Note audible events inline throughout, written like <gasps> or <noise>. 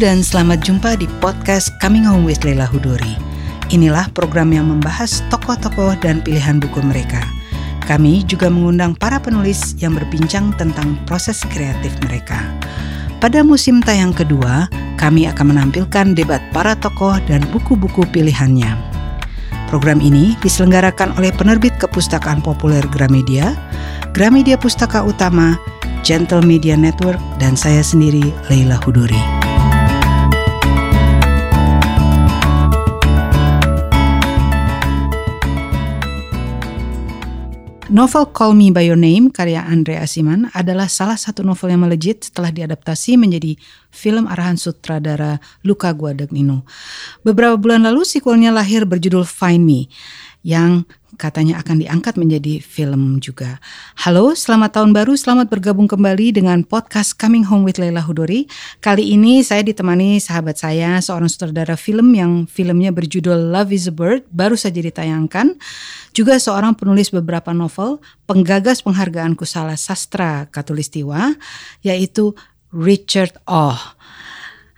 dan selamat jumpa di podcast Coming Home with Leila Hudori. Inilah program yang membahas tokoh-tokoh dan pilihan buku mereka. Kami juga mengundang para penulis yang berbincang tentang proses kreatif mereka. Pada musim tayang kedua, kami akan menampilkan debat para tokoh dan buku-buku pilihannya. Program ini diselenggarakan oleh penerbit kepustakaan populer Gramedia, Gramedia Pustaka Utama, Gentle Media Network, dan saya sendiri, Leila Hudori. Novel Call Me By Your Name karya Andre Asiman adalah salah satu novel yang melejit setelah diadaptasi menjadi film arahan sutradara Luca Guadagnino. Beberapa bulan lalu sequelnya lahir berjudul Find Me yang katanya akan diangkat menjadi film juga. Halo, selamat tahun baru, selamat bergabung kembali dengan podcast Coming Home with Leila Hudori. Kali ini saya ditemani sahabat saya, seorang sutradara film yang filmnya berjudul Love is a Bird, baru saja ditayangkan. Juga seorang penulis beberapa novel, penggagas penghargaan Kusala Sastra Katulistiwa, yaitu Richard Oh.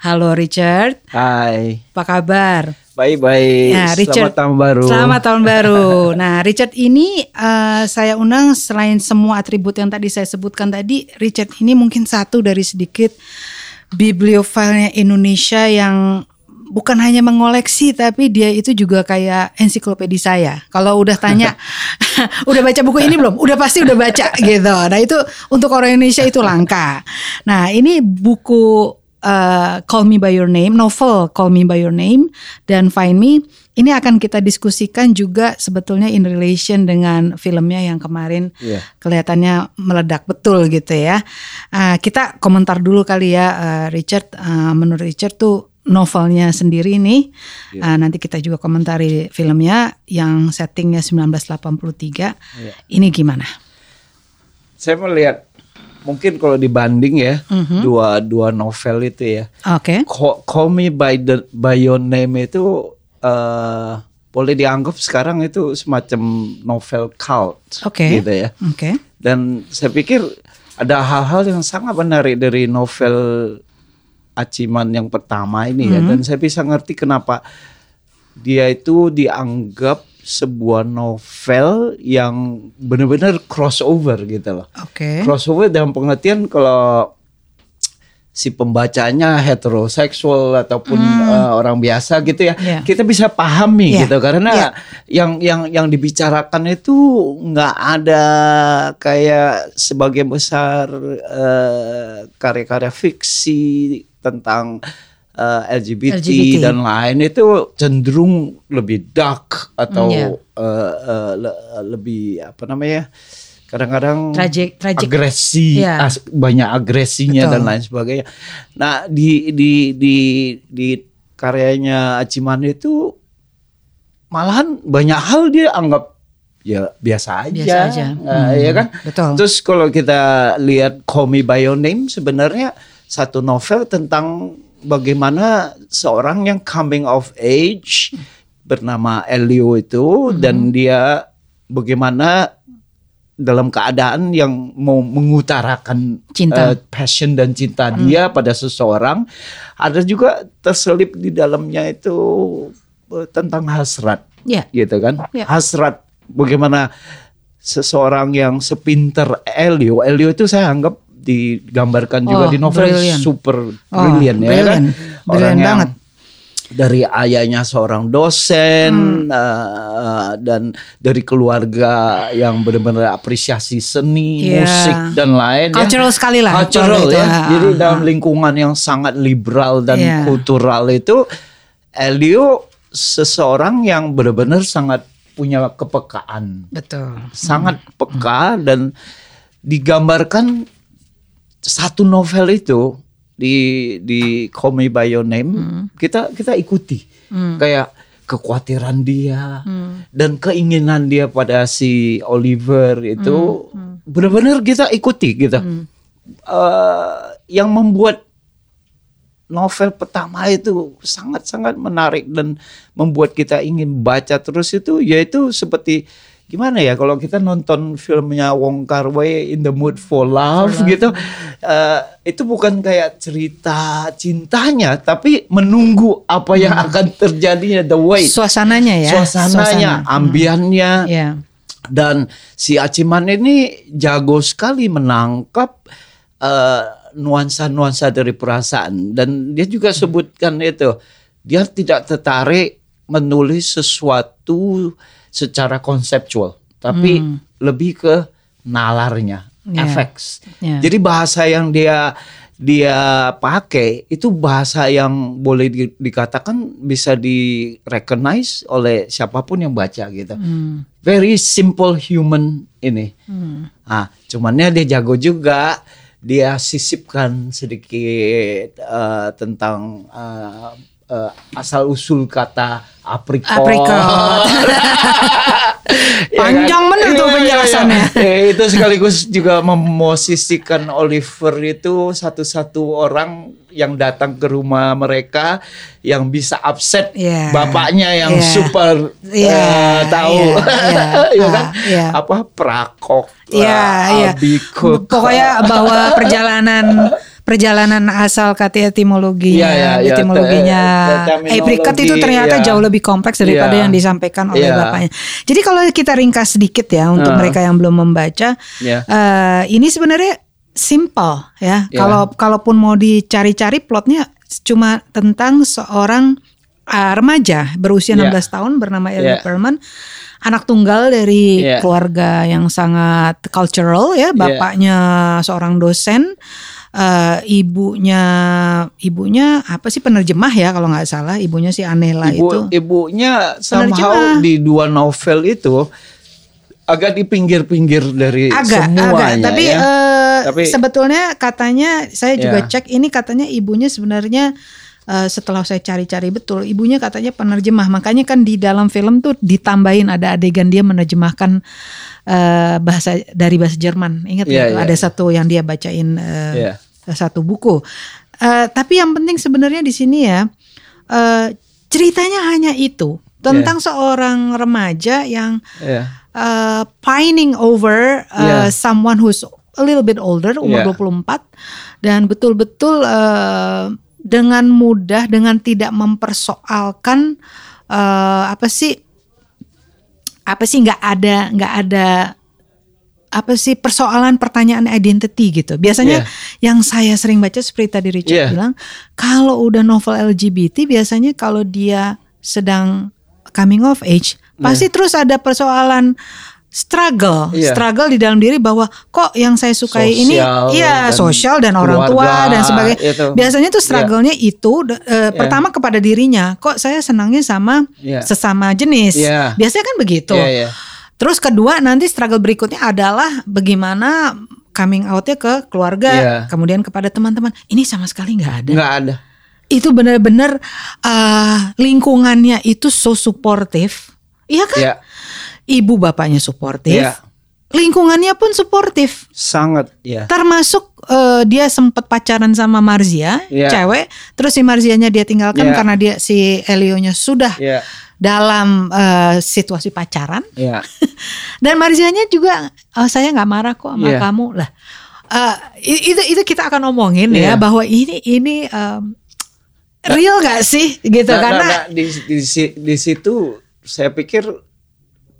Halo Richard. Hai. Apa kabar? Baik-baik. Nah, Richard, selamat tahun baru. Selamat tahun <laughs> baru. Nah, Richard ini uh, saya undang selain semua atribut yang tadi saya sebutkan tadi, Richard ini mungkin satu dari sedikit bibliofilnya Indonesia yang bukan hanya mengoleksi tapi dia itu juga kayak ensiklopedi saya. Kalau udah tanya, <laughs> <laughs> udah baca buku ini belum? Udah pasti udah baca gitu. Nah itu untuk orang Indonesia itu langka. Nah ini buku uh, Call Me By Your Name, novel Call Me By Your Name dan Find Me. Ini akan kita diskusikan juga sebetulnya in relation dengan filmnya yang kemarin yeah. kelihatannya meledak betul gitu ya. Uh, kita komentar dulu kali ya uh, Richard. Uh, menurut Richard tuh novelnya sendiri nih. Yeah. Uh, nanti kita juga komentari filmnya yang settingnya 1983. Yeah. Ini gimana? Saya melihat mungkin kalau dibanding ya mm-hmm. dua dua novel itu ya. Oke. Okay. Call, Call Me by the by Your Name itu uh, boleh dianggap sekarang itu semacam novel cult okay. gitu ya. Oke. Okay. Dan saya pikir ada hal-hal yang sangat menarik dari novel Aciman yang pertama ini mm-hmm. ya mhm. dan saya bisa ngerti kenapa dia itu dianggap sebuah novel yang benar-benar crossover gitu loh. Oke. Okay. Crossover dalam pengertian kalau si pembacanya heteroseksual ataupun hmm. uh, orang biasa gitu ya, yeah. kita bisa pahami yeah. gitu karena yeah. yang yang yang dibicarakan itu nggak ada kayak sebagian besar uh, karya-karya fiksi tentang uh, eh, LGBT, LGBT dan lain itu cenderung lebih dark atau yeah. uh, uh, le lebih apa namanya kadang-kadang tragic, tragic. agresi yeah. as, banyak agresinya Betul. dan lain sebagainya. Nah di di di di karyanya Aciman itu malahan banyak hal dia anggap ya biasa aja, biasa aja. Nah, hmm. ya kan. Betul. Terus kalau kita lihat Call Me by Your Name sebenarnya satu novel tentang bagaimana seorang yang coming of age bernama Elio itu mm-hmm. dan dia bagaimana dalam keadaan yang mau mengutarakan cinta. Uh, passion dan cinta mm. dia pada seseorang ada juga terselip di dalamnya itu uh, tentang hasrat yeah. gitu kan yeah. hasrat bagaimana seseorang yang sepinter Elio Elio itu saya anggap digambarkan juga oh, di novel brilliant. super oh, brilliant ya brilliant. kan orang yang banget. dari ayahnya seorang dosen hmm. uh, dan dari keluarga yang benar-benar apresiasi seni yeah. musik dan lain ya. cultural ya. sekali lah cultural ya itu. jadi uh, dalam lingkungan yang sangat liberal dan yeah. kultural itu Elio seseorang yang benar-benar sangat punya kepekaan betul sangat hmm. peka dan digambarkan satu novel itu di di Call Me by Your Name hmm. kita kita ikuti hmm. kayak kekhawatiran dia hmm. dan keinginan dia pada si Oliver itu hmm. hmm. benar-benar kita ikuti gitu hmm. uh, yang membuat novel pertama itu sangat-sangat menarik dan membuat kita ingin baca terus itu yaitu seperti gimana ya kalau kita nonton filmnya Wong Kar Wai In the Mood for Love, for love. gitu uh, itu bukan kayak cerita cintanya tapi menunggu apa yang hmm. akan terjadi the way suasananya ya suasananya Suasana. ambiannya hmm. yeah. dan si Aciman ini jago sekali menangkap nuansa nuansa-nuansa dari perasaan dan dia juga sebutkan itu dia tidak tertarik menulis sesuatu secara konseptual, tapi hmm. lebih ke nalarnya, yeah. efeks. Yeah. Jadi bahasa yang dia dia pakai itu bahasa yang boleh di, dikatakan bisa di recognize oleh siapa pun yang baca gitu. Hmm. Very simple human ini. Hmm. Ah, cumannya dia jago juga dia sisipkan sedikit uh, tentang uh, uh, asal usul kata aprikot. Aprikot. <laughs> Panjang benar tuh iya, penjelasannya. Ya, ya, itu sekaligus juga memosisikan Oliver itu satu-satu orang yang datang ke rumah mereka yang bisa upset yeah. bapaknya yang yeah. super yeah. uh, tahu yeah. <laughs> yeah. ya kan yeah. apa prakok yeah, yeah. pokoknya bahwa <laughs> perjalanan perjalanan asal kata etimologinya, ya, ya, ya, etimologinya apricot itu ternyata ya. jauh lebih kompleks daripada ya. yang disampaikan oleh ya. bapaknya. Jadi kalau kita ringkas sedikit ya untuk uh. mereka yang belum membaca, ya. uh, ini sebenarnya simple ya. ya. Kalau kalaupun mau dicari-cari plotnya cuma tentang seorang uh, remaja berusia 16 yeah. tahun bernama Elliot yeah. Perman anak tunggal dari yeah. keluarga yang sangat cultural ya bapaknya yeah. seorang dosen uh, ibunya ibunya apa sih penerjemah ya kalau nggak salah ibunya si Anela Ibu, itu ibunya somehow di dua novel itu agak di pinggir-pinggir dari agak, semuanya agak. tapi, ya. uh, tapi sebetulnya katanya saya juga yeah. cek ini katanya ibunya sebenarnya Uh, setelah saya cari-cari betul, ibunya katanya penerjemah. Makanya kan di dalam film tuh ditambahin ada adegan dia menerjemahkan uh, bahasa dari bahasa Jerman. Ingat yeah, ya, yeah, ada yeah. satu yang dia bacain uh, yeah. satu buku. Uh, tapi yang penting sebenarnya di sini ya uh, ceritanya hanya itu tentang yeah. seorang remaja yang yeah. uh, pining over uh, yeah. someone who's a little bit older umur yeah. 24 dan betul-betul uh, dengan mudah dengan tidak mempersoalkan uh, apa sih apa sih nggak ada nggak ada apa sih persoalan pertanyaan identity gitu. Biasanya yeah. yang saya sering baca seperti tadi Richard yeah. bilang, kalau udah novel LGBT biasanya kalau dia sedang coming of age, yeah. pasti terus ada persoalan struggle, yeah. struggle di dalam diri bahwa kok yang saya sukai sosial ini iya sosial dan orang tua dan sebagainya. Itu. Biasanya tuh struggle-nya yeah. itu uh, yeah. pertama kepada dirinya, kok saya senangnya sama yeah. sesama jenis. Yeah. Biasanya kan begitu. Yeah, yeah. Terus kedua nanti struggle berikutnya adalah bagaimana coming outnya ke keluarga, yeah. kemudian kepada teman-teman. Ini sama sekali nggak ada. Nggak ada. Itu benar-benar uh, lingkungannya itu so suportif. Iya kan? Yeah ibu bapaknya suportif. Yeah. Lingkungannya pun suportif. Sangat, ya. Termasuk uh, dia sempat pacaran sama Marzia, yeah. cewek. Terus si Marzianya dia tinggalkan yeah. karena dia si Elionya sudah yeah. dalam uh, situasi pacaran. Yeah. <laughs> Dan Marzianya juga, oh, saya nggak marah kok sama yeah. kamu lah. Uh, itu itu kita akan omongin yeah. ya bahwa ini ini um, real gak sih gitu nah, karena nah, nah, di, di, di situ saya pikir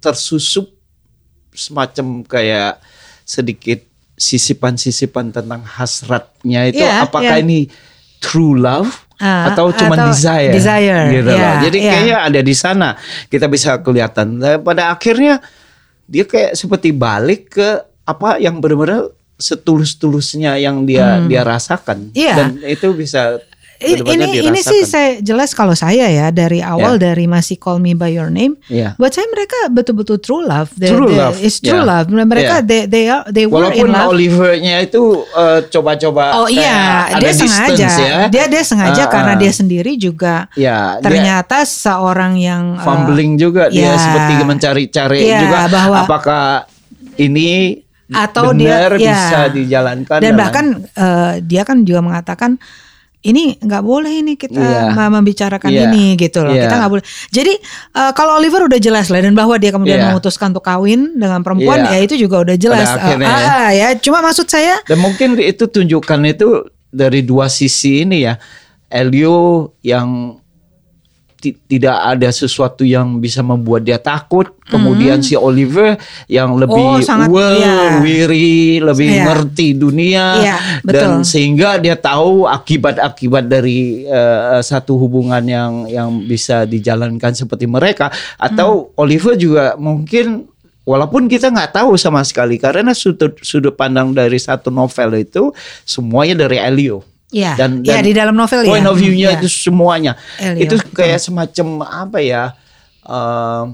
tersusup semacam kayak sedikit sisipan-sisipan tentang hasratnya itu yeah, apakah yeah. ini true love uh, atau cuma desire, desire gitu yeah, loh. Jadi yeah. kayaknya ada di sana kita bisa kelihatan. Nah, pada akhirnya dia kayak seperti balik ke apa yang benar-benar setulus-tulusnya yang dia hmm. dia rasakan yeah. dan itu bisa ini ini sih saya jelas kalau saya ya dari awal yeah. dari masih Call Me by Your Name, yeah. buat saya mereka betul-betul true love. They, true they, love, it's true yeah. love. Mereka yeah. they they are they were Walaupun in love. Olivernya itu uh, coba-coba. Oh iya, dia sengaja. Ya. Dia dia sengaja uh, karena dia sendiri juga. Yeah, ternyata dia seorang yang uh, fumbling juga yeah, dia seperti mencari-cari yeah, juga bahwa apakah ini atau benar dia bisa ya, dijalankan dan bahkan uh, dia kan juga mengatakan ini nggak boleh ini kita yeah. membicarakan yeah. ini gitu loh. Yeah. Kita nggak boleh. Jadi uh, kalau Oliver udah jelas lah dan bahwa dia kemudian yeah. memutuskan untuk kawin dengan perempuan yeah. ya itu juga udah jelas. Uh, ya. Ah, ya. Cuma maksud saya. Dan mungkin itu tunjukkan itu dari dua sisi ini ya. Elio yang tidak ada sesuatu yang bisa membuat dia takut. Kemudian mm. si Oliver yang lebih oh, sangat, well, ya. wiri, lebih ya. ngerti dunia ya, dan sehingga dia tahu akibat-akibat dari uh, satu hubungan yang yang bisa dijalankan seperti mereka. Atau mm. Oliver juga mungkin Walaupun kita nggak tahu sama sekali karena sudut sudut pandang dari satu novel itu semuanya dari Elio. Ya, dan, ya di dalam novel point ya. Point of view-nya ya. itu semuanya. Elio. Itu kayak semacam apa ya? Uh,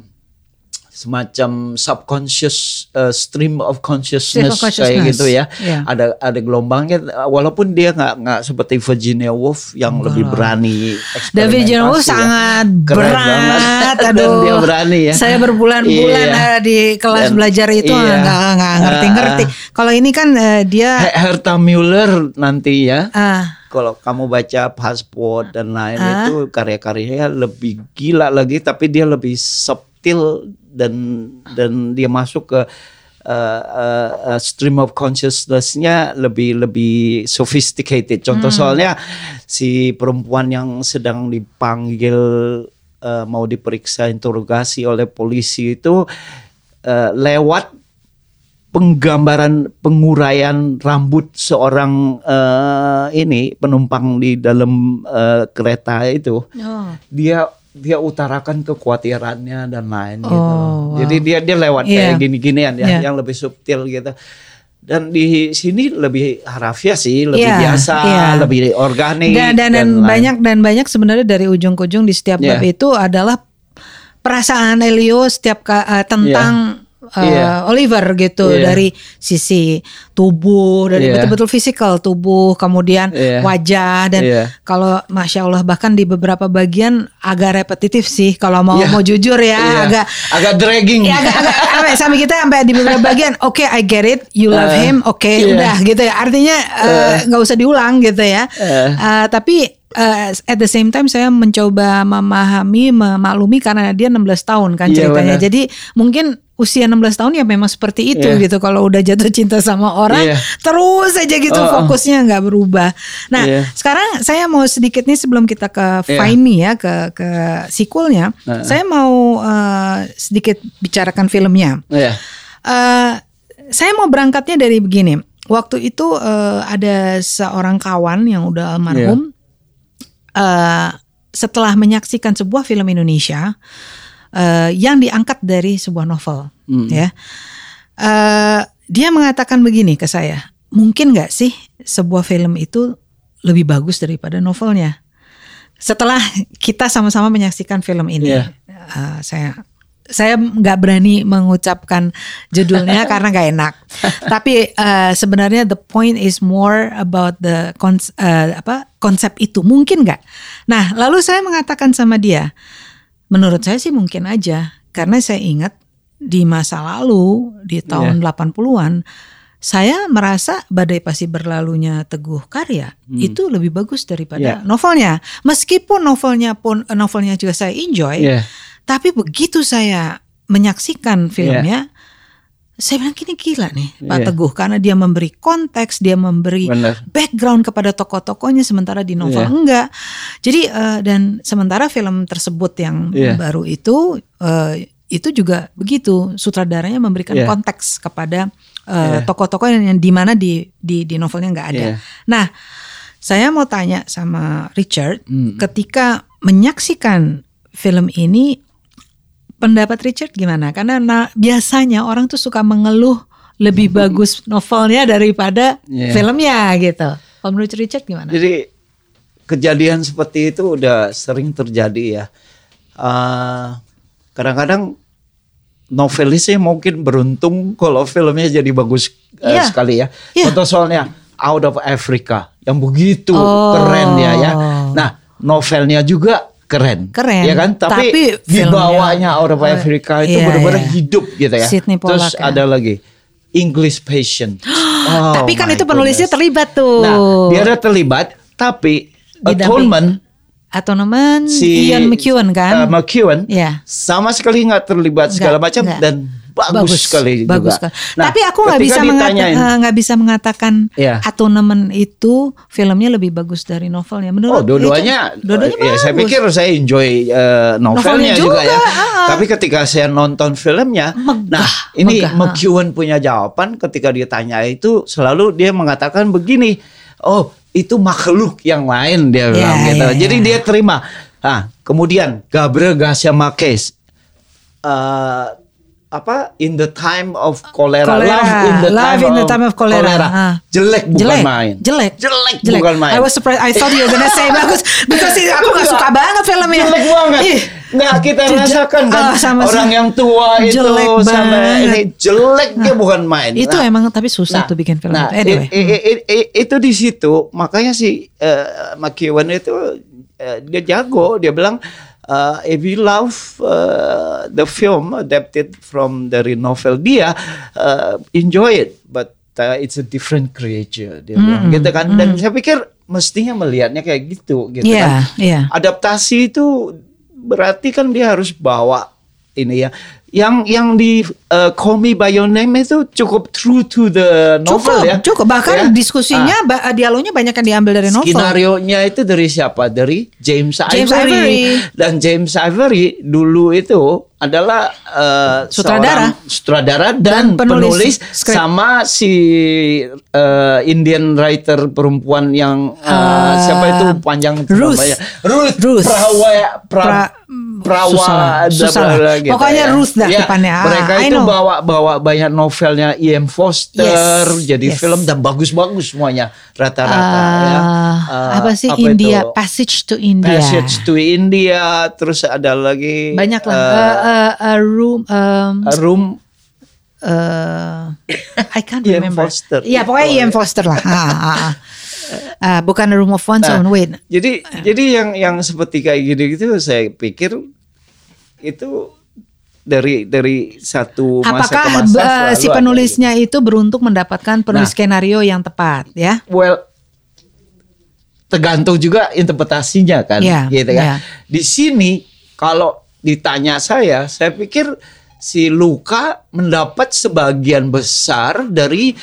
semacam subconscious uh, stream of consciousness, of consciousness kayak gitu ya. Yeah. Ada ada gelombangnya walaupun dia nggak nggak seperti Virginia Woolf yang oh. lebih berani. Dan Virginia Woolf ya. sangat Keren berat. <laughs> Aduh. dia berani ya. Saya berbulan-bulan yeah. di kelas Dan, belajar itu iya. nggak nggak ngerti-ngerti. Uh, Kalau ini kan uh, dia Herta Müller nanti ya. Uh, kalau kamu baca Passport dan lain uh, itu karya-karyanya lebih gila lagi tapi dia lebih subtil dan dan dia masuk ke uh, uh, stream of consciousnessnya lebih lebih sophisticated. Contoh hmm. soalnya si perempuan yang sedang dipanggil uh, mau diperiksa interogasi oleh polisi itu uh, lewat penggambaran penguraian rambut seorang uh, ini penumpang di dalam uh, kereta itu oh. dia dia utarakan kekhawatirannya dan lain gitu. oh, gitu. Wow. Jadi dia dia lewat yeah. kayak gini-ginian ya yeah. yang lebih subtil gitu. Dan di sini lebih harafiah sih, lebih yeah, biasa, yeah. lebih organik dan dan, dan, dan banyak dan banyak sebenarnya dari ujung ke ujung di setiap yeah. bab itu adalah perasaan Elio setiap uh, tentang yeah uh, yeah. Oliver gitu yeah. dari sisi tubuh dari yeah. betul-betul fisikal tubuh kemudian yeah. wajah dan yeah. kalau masya Allah bahkan di beberapa bagian agak repetitif sih kalau mau yeah. mau jujur ya yeah. agak agak dragging ya agak, agak sampai kita sampai di beberapa bagian oke okay, I get it you love uh, him oke okay, yeah. udah gitu ya artinya uh, nggak uh, usah diulang gitu ya uh, uh, tapi uh, at the same time saya mencoba memahami memaklumi karena dia 16 tahun kan iya, ceritanya. Yeah, Jadi mungkin usia 16 tahun ya memang seperti itu yeah. gitu. Kalau udah jatuh cinta sama orang yeah. terus aja gitu oh, oh. fokusnya nggak berubah. Nah, yeah. sekarang saya mau sedikit nih sebelum kita ke yeah. Find Me ya ke ke sequelnya, uh. saya mau uh, sedikit bicarakan filmnya. Yeah. Uh, saya mau berangkatnya dari begini. Waktu itu uh, ada seorang kawan yang udah almarhum. Yeah. Uh, setelah menyaksikan sebuah film Indonesia, uh, yang diangkat dari sebuah novel hmm. ya uh, dia mengatakan begini ke saya mungkin nggak sih sebuah film itu lebih bagus daripada novelnya setelah kita sama-sama menyaksikan film ini yeah. Iya. uh, saya saya nggak berani mengucapkan judulnya <laughs> karena nggak enak. Tapi uh, sebenarnya the point is more about the kons uh, apa konsep itu mungkin nggak. Nah lalu saya mengatakan sama dia, Menurut saya sih mungkin aja karena saya ingat di masa lalu di tahun yeah. 80-an saya merasa badai pasti berlalunya Teguh Karya hmm. itu lebih bagus daripada yeah. novelnya. Meskipun novelnya pun novelnya juga saya enjoy, yeah. tapi begitu saya menyaksikan filmnya, yeah saya bilang gini gila nih Pak yeah. Teguh karena dia memberi konteks, dia memberi Bener. background kepada tokoh-tokohnya sementara di novel yeah. enggak. Jadi uh, dan sementara film tersebut yang yeah. baru itu uh, itu juga begitu sutradaranya memberikan yeah. konteks kepada uh, yeah. tokoh-tokoh yang, yang di mana di di di novelnya enggak ada. Yeah. Nah, saya mau tanya sama Richard mm. ketika menyaksikan film ini pendapat Richard gimana? Karena nah, biasanya orang tuh suka mengeluh lebih <laughs> bagus novelnya daripada yeah. filmnya gitu. Kalau menurut Richard gimana? Jadi kejadian seperti itu udah sering terjadi ya. kadang kadang-kadang novelisnya mungkin beruntung kalau filmnya jadi bagus uh, yeah. sekali ya. Yeah. Contoh soalnya Out of Africa yang begitu oh. keren ya ya. Nah novelnya juga keren. Keren. Ya kan? Tapi, Tapi di bawahnya Out of Africa itu iya, benar-benar iya. hidup gitu ya. Sydney Pollack, Terus ya. ada lagi English Patient. Oh, <gasps> tapi kan itu penulisnya goodness. terlibat tuh. Nah, dia ada terlibat, tapi Atonement Atonement si Ian McEwan kan? Uh, McEwan yeah. sama sekali nggak terlibat segala macam dan bagus, bagus sekali bagus juga. Sekali. Nah, Tapi aku nggak bisa mengatakan eh, nggak bisa mengatakan yeah. Atonement itu filmnya lebih bagus dari novelnya. Menurut Oh, dua-duanya. Dua-duanya ya, saya pikir saya enjoy uh, novelnya, novelnya juga, juga ya. Ah. Tapi ketika saya nonton filmnya, megah, nah ini megah, McEwan punya jawaban ketika dia tanya itu selalu dia mengatakan begini, oh itu makhluk yang lain dia yeah, bilang gitu. Yeah, Jadi yeah. dia terima. Nah, kemudian Gabriel Garcia Marquez uh, apa in the time of cholera, cholera. love in the love time, in the time of, of cholera, cholera. Ah. jelek bukan jelek. main. Jelek. Jelek jelek. bukan main. I was surprised. I thought you were gonna say <laughs> bagus. Because aku gak suka banget filmnya. Jelek banget. Ih. Nggak kita rasakan kan uh, sama orang yang tua itu sama ini. jelek dia bukan main. Itu nah, emang tapi susah nah, tuh bikin film. Nah, anyway. i, i, i, itu di situ. Makanya si uh, McEwan itu uh, dia jago. Dia bilang uh, if you love uh, the film adapted from dari novel dia uh, enjoy it but uh, it's a different creature dia mm -hmm. bilang gitu kan dan mm. saya pikir mestinya melihatnya kayak gitu gitu yeah, kan yeah. adaptasi itu berarti kan dia harus bawa ini ya yang yang di uh, Call Me by Your Name itu cukup true to the novel cukup, ya. Cukup bahkan ya? diskusinya ah. dialognya banyak yang diambil dari novel. Skenario nya itu dari siapa? Dari James, James Ivory. Ivory. Dan James Ivory dulu itu adalah uh, sutradara, sutradara dan, dan penulis, penulis sama si uh, Indian writer perempuan yang uh, uh, siapa itu panjang Ruth. Ruth. Ruth. Prawa, pra, pra, Prawa susah, Gitu Pokoknya ya. Ruth dah ya, depannya. Ah, mereka itu bawa bawa banyak novelnya E.M. Foster yes, jadi yes. film dan bagus-bagus semuanya rata-rata uh, ya. Uh, apa sih apa India itu? Passage to India. Passage to India terus ada lagi banyak lah. Uh, uh, uh, a room um, a room uh, I can't E. remember. Foster. Iya, pokoknya oh, E.M. Foster lah. Uh, <laughs> bukan room of one's nah, own wait. Jadi uh. jadi yang yang seperti kayak gitu-gitu saya pikir itu dari dari satu masa Apakah ke masa uh, si penulisnya itu beruntung mendapatkan penulis nah, skenario yang tepat ya? Well tergantung juga interpretasinya kan yeah, gitu kan. Yeah. Di sini kalau ditanya saya, saya pikir si Luka mendapat sebagian besar dari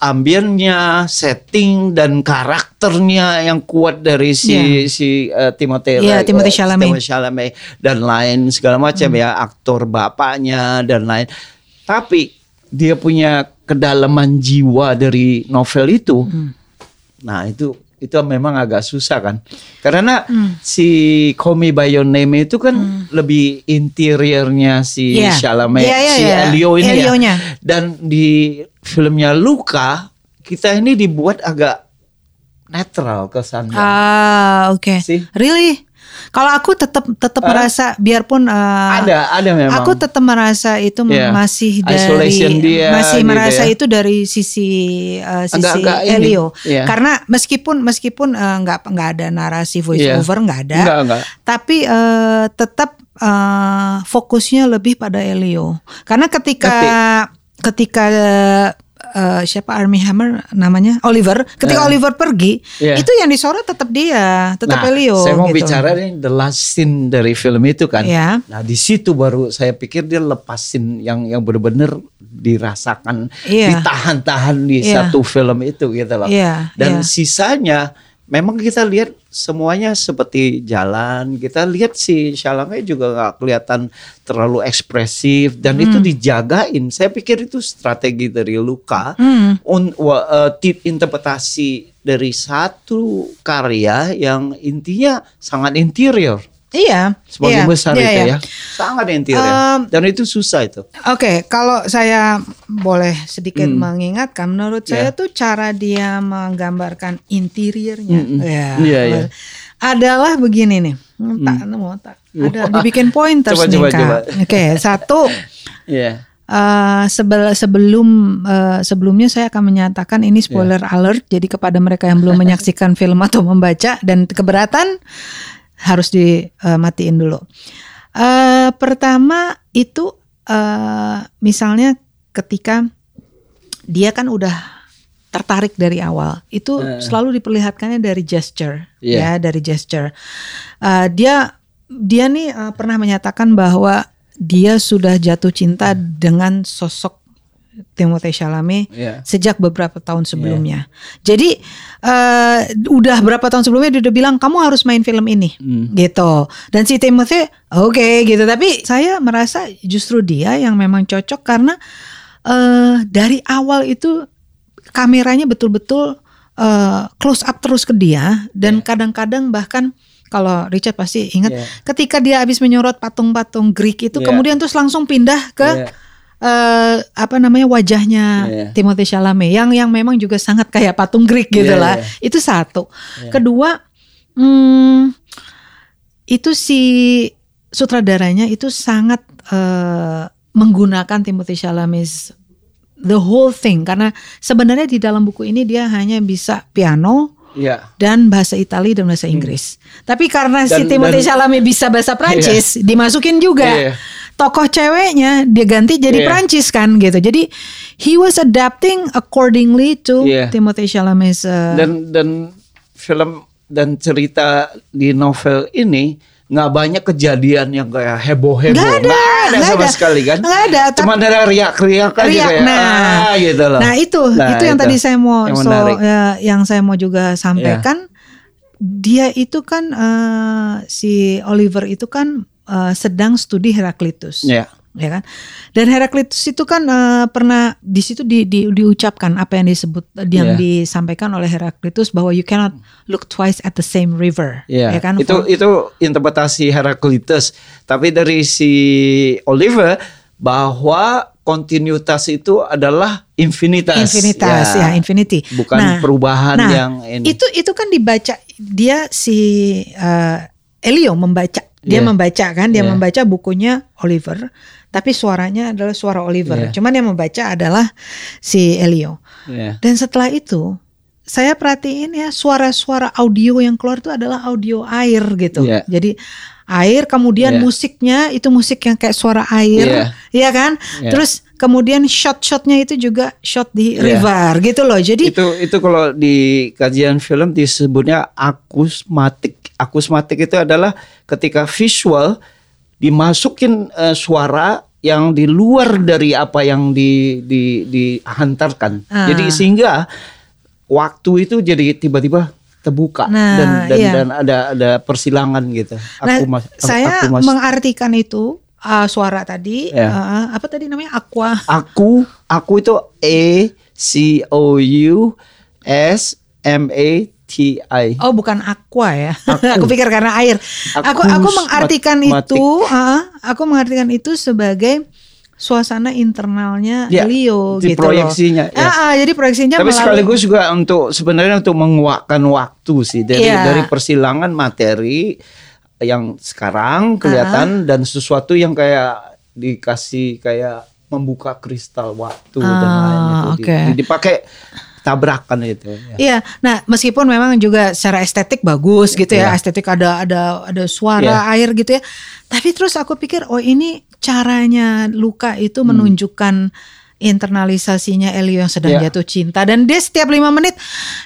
ambiennya, setting dan karakternya yang kuat dari si yeah. si uh, Timothée yeah, Timothée Chalamet. Uh, Chalamet dan lain segala macam hmm. ya aktor bapaknya dan lain. Tapi dia punya kedalaman jiwa dari novel itu. Hmm. Nah, itu itu memang agak susah kan karena hmm. si Call Me by Your Name itu kan hmm. lebih interiornya si yeah. Chalamet yeah, yeah, si yeah. Elio ini Elionya. ya dan di filmnya Luka kita ini dibuat agak netral kesannya ah oke okay. really kalau aku tetap tetap uh, merasa biarpun uh, ada ada memang. Aku tetap merasa itu yeah. masih dari dia, masih gitu merasa ya. itu dari sisi uh, sisi enggak, enggak Elio. Yeah. Karena meskipun meskipun uh, nggak nggak ada narasi voice yeah. over nggak ada. Enggak, enggak. Tapi uh, tetap uh, fokusnya lebih pada Elio. Karena ketika Tapi, ketika uh, siapa Army Hammer namanya Oliver ketika uh, Oliver pergi yeah. itu yang disorot tetap dia tetap nah, Elio saya mau gitu. bicara nih the last scene dari film itu kan yeah. nah di situ baru saya pikir dia lepasin yang yang benar-benar dirasakan yeah. ditahan-tahan di yeah. satu film itu gitu loh yeah. dan yeah. sisanya memang kita lihat semuanya seperti jalan. Kita lihat si Chalamet juga nggak kelihatan terlalu ekspresif dan hmm. itu dijagain. Saya pikir itu strategi dari Luka hmm. un, uh, interpretasi dari satu karya yang intinya sangat interior. Iya. Sebagian iya, besar iya, itu iya. ya. Sangat interior. Um, Dan itu susah itu. Oke, okay, kalau saya boleh sedikit hmm. mengingatkan, menurut yeah. saya tuh cara dia menggambarkan interiornya, hmm. ya, yeah, yeah. adalah begini nih. Hmm. Tak nemu tak. Ada dibikin pointers coba, nih coba, kak. Oke, okay, satu. <laughs> yeah. Uh, sebel, sebelum uh, sebelumnya saya akan menyatakan ini spoiler yeah. alert jadi kepada mereka yang belum menyaksikan <laughs> film atau membaca dan keberatan harus dimatiin dulu. Uh, pertama itu uh, misalnya ketika dia kan udah tertarik dari awal itu uh. selalu diperlihatkannya dari gesture yeah. ya dari gesture uh, dia dia nih uh, pernah menyatakan bahwa dia sudah jatuh cinta dengan sosok Timothée Chalamet yeah. sejak beberapa tahun sebelumnya. Yeah. Jadi uh, udah berapa tahun sebelumnya dia udah bilang kamu harus main film ini, mm. gitu. Dan si Timothée oke okay, gitu. Tapi saya merasa justru dia yang memang cocok karena uh, dari awal itu kameranya betul-betul uh, close up terus ke dia dan kadang kadang-kadang bahkan kalau Richard pasti ingat yeah. ketika dia habis menyorot patung-patung Greek itu yeah. kemudian terus langsung pindah ke yeah. Uh, apa namanya wajahnya yeah. Timothée Chalamet yang yang memang juga sangat kayak patung Greek gitu yeah, lah. Yeah. Itu satu. Yeah. Kedua, hmm, itu si sutradaranya itu sangat uh, menggunakan Timothée Chalamet the whole thing karena sebenarnya di dalam buku ini dia hanya bisa piano yeah. dan bahasa Italia dan bahasa Inggris. Hmm. Tapi karena dan, si Timothée Chalamet bisa bahasa Prancis, yeah. dimasukin juga. Yeah. Tokoh ceweknya dia ganti jadi yeah. Prancis kan gitu. Jadi he was adapting accordingly to yeah. Timothée Chalamet's uh, dan dan film dan cerita di novel ini nggak banyak kejadian yang kayak heboh heboh nggak ada, nggak ada gak sama ada. sekali kan nggak ada cuma dari riak riak aja riak, kayak nah, ah, gitu loh nah itu nah, itu yang itu. tadi saya mau yang, so, ya, yang saya mau juga sampaikan yeah. dia itu kan uh, si Oliver itu kan uh, sedang studi Heraklitus yeah ya kan dan Heraklitus itu kan uh, pernah di situ di, di, diucapkan apa yang disebut yang yeah. disampaikan oleh Heraklitus bahwa you cannot look twice at the same river yeah. ya kan itu For, itu interpretasi Heraklitus tapi dari si Oliver bahwa kontinuitas itu adalah infinitas. Infinitas ya, ya infinity. Bukan nah, perubahan nah, yang ini. Itu itu kan dibaca dia si uh, Elio membaca. Dia yeah. membaca kan, dia yeah. membaca bukunya Oliver tapi suaranya adalah suara Oliver. Yeah. Cuman yang membaca adalah si Elio. Yeah. Dan setelah itu saya perhatiin ya suara-suara audio yang keluar itu adalah audio air gitu. Yeah. Jadi air kemudian yeah. musiknya itu musik yang kayak suara air, yeah. ya kan? Yeah. Terus kemudian shot-shotnya itu juga shot di yeah. river gitu loh. Jadi itu itu kalau di kajian film disebutnya akusmatik. Akusmatik itu adalah ketika visual dimasukin uh, suara yang di luar dari apa yang di di dihantarkan. Ah. Jadi sehingga waktu itu jadi tiba-tiba terbuka nah, dan dan, iya. dan ada ada persilangan gitu. Nah, aku mas, saya aku mas, mengartikan itu uh, suara tadi ya. uh, apa tadi namanya aqua. Aku aku itu E C O U S M A TI. Oh, bukan aqua ya. <laughs> Aku, aku pikir karena air. Aku aku, mengartikan itu, uh, aku mengartikan itu sebagai suasana internalnya ya, Leo gitu proyeksinya loh. Ya. Ah, ah, jadi proyeksinya Tapi melalui... sekaligus juga untuk sebenarnya untuk menguakkan waktu sih dari ya. dari persilangan materi yang sekarang kelihatan uh dan sesuatu yang kayak dikasih kayak membuka kristal waktu uh, dan lain itu okay. dipakai tabrakan itu. Ya. Iya. Nah, meskipun memang juga secara estetik bagus gitu ya, ya. estetik ada ada ada suara ya. air gitu ya. Tapi terus aku pikir oh ini caranya Luka itu hmm. Internalisasinya Elio yang sedang yeah. jatuh cinta dan dia setiap lima menit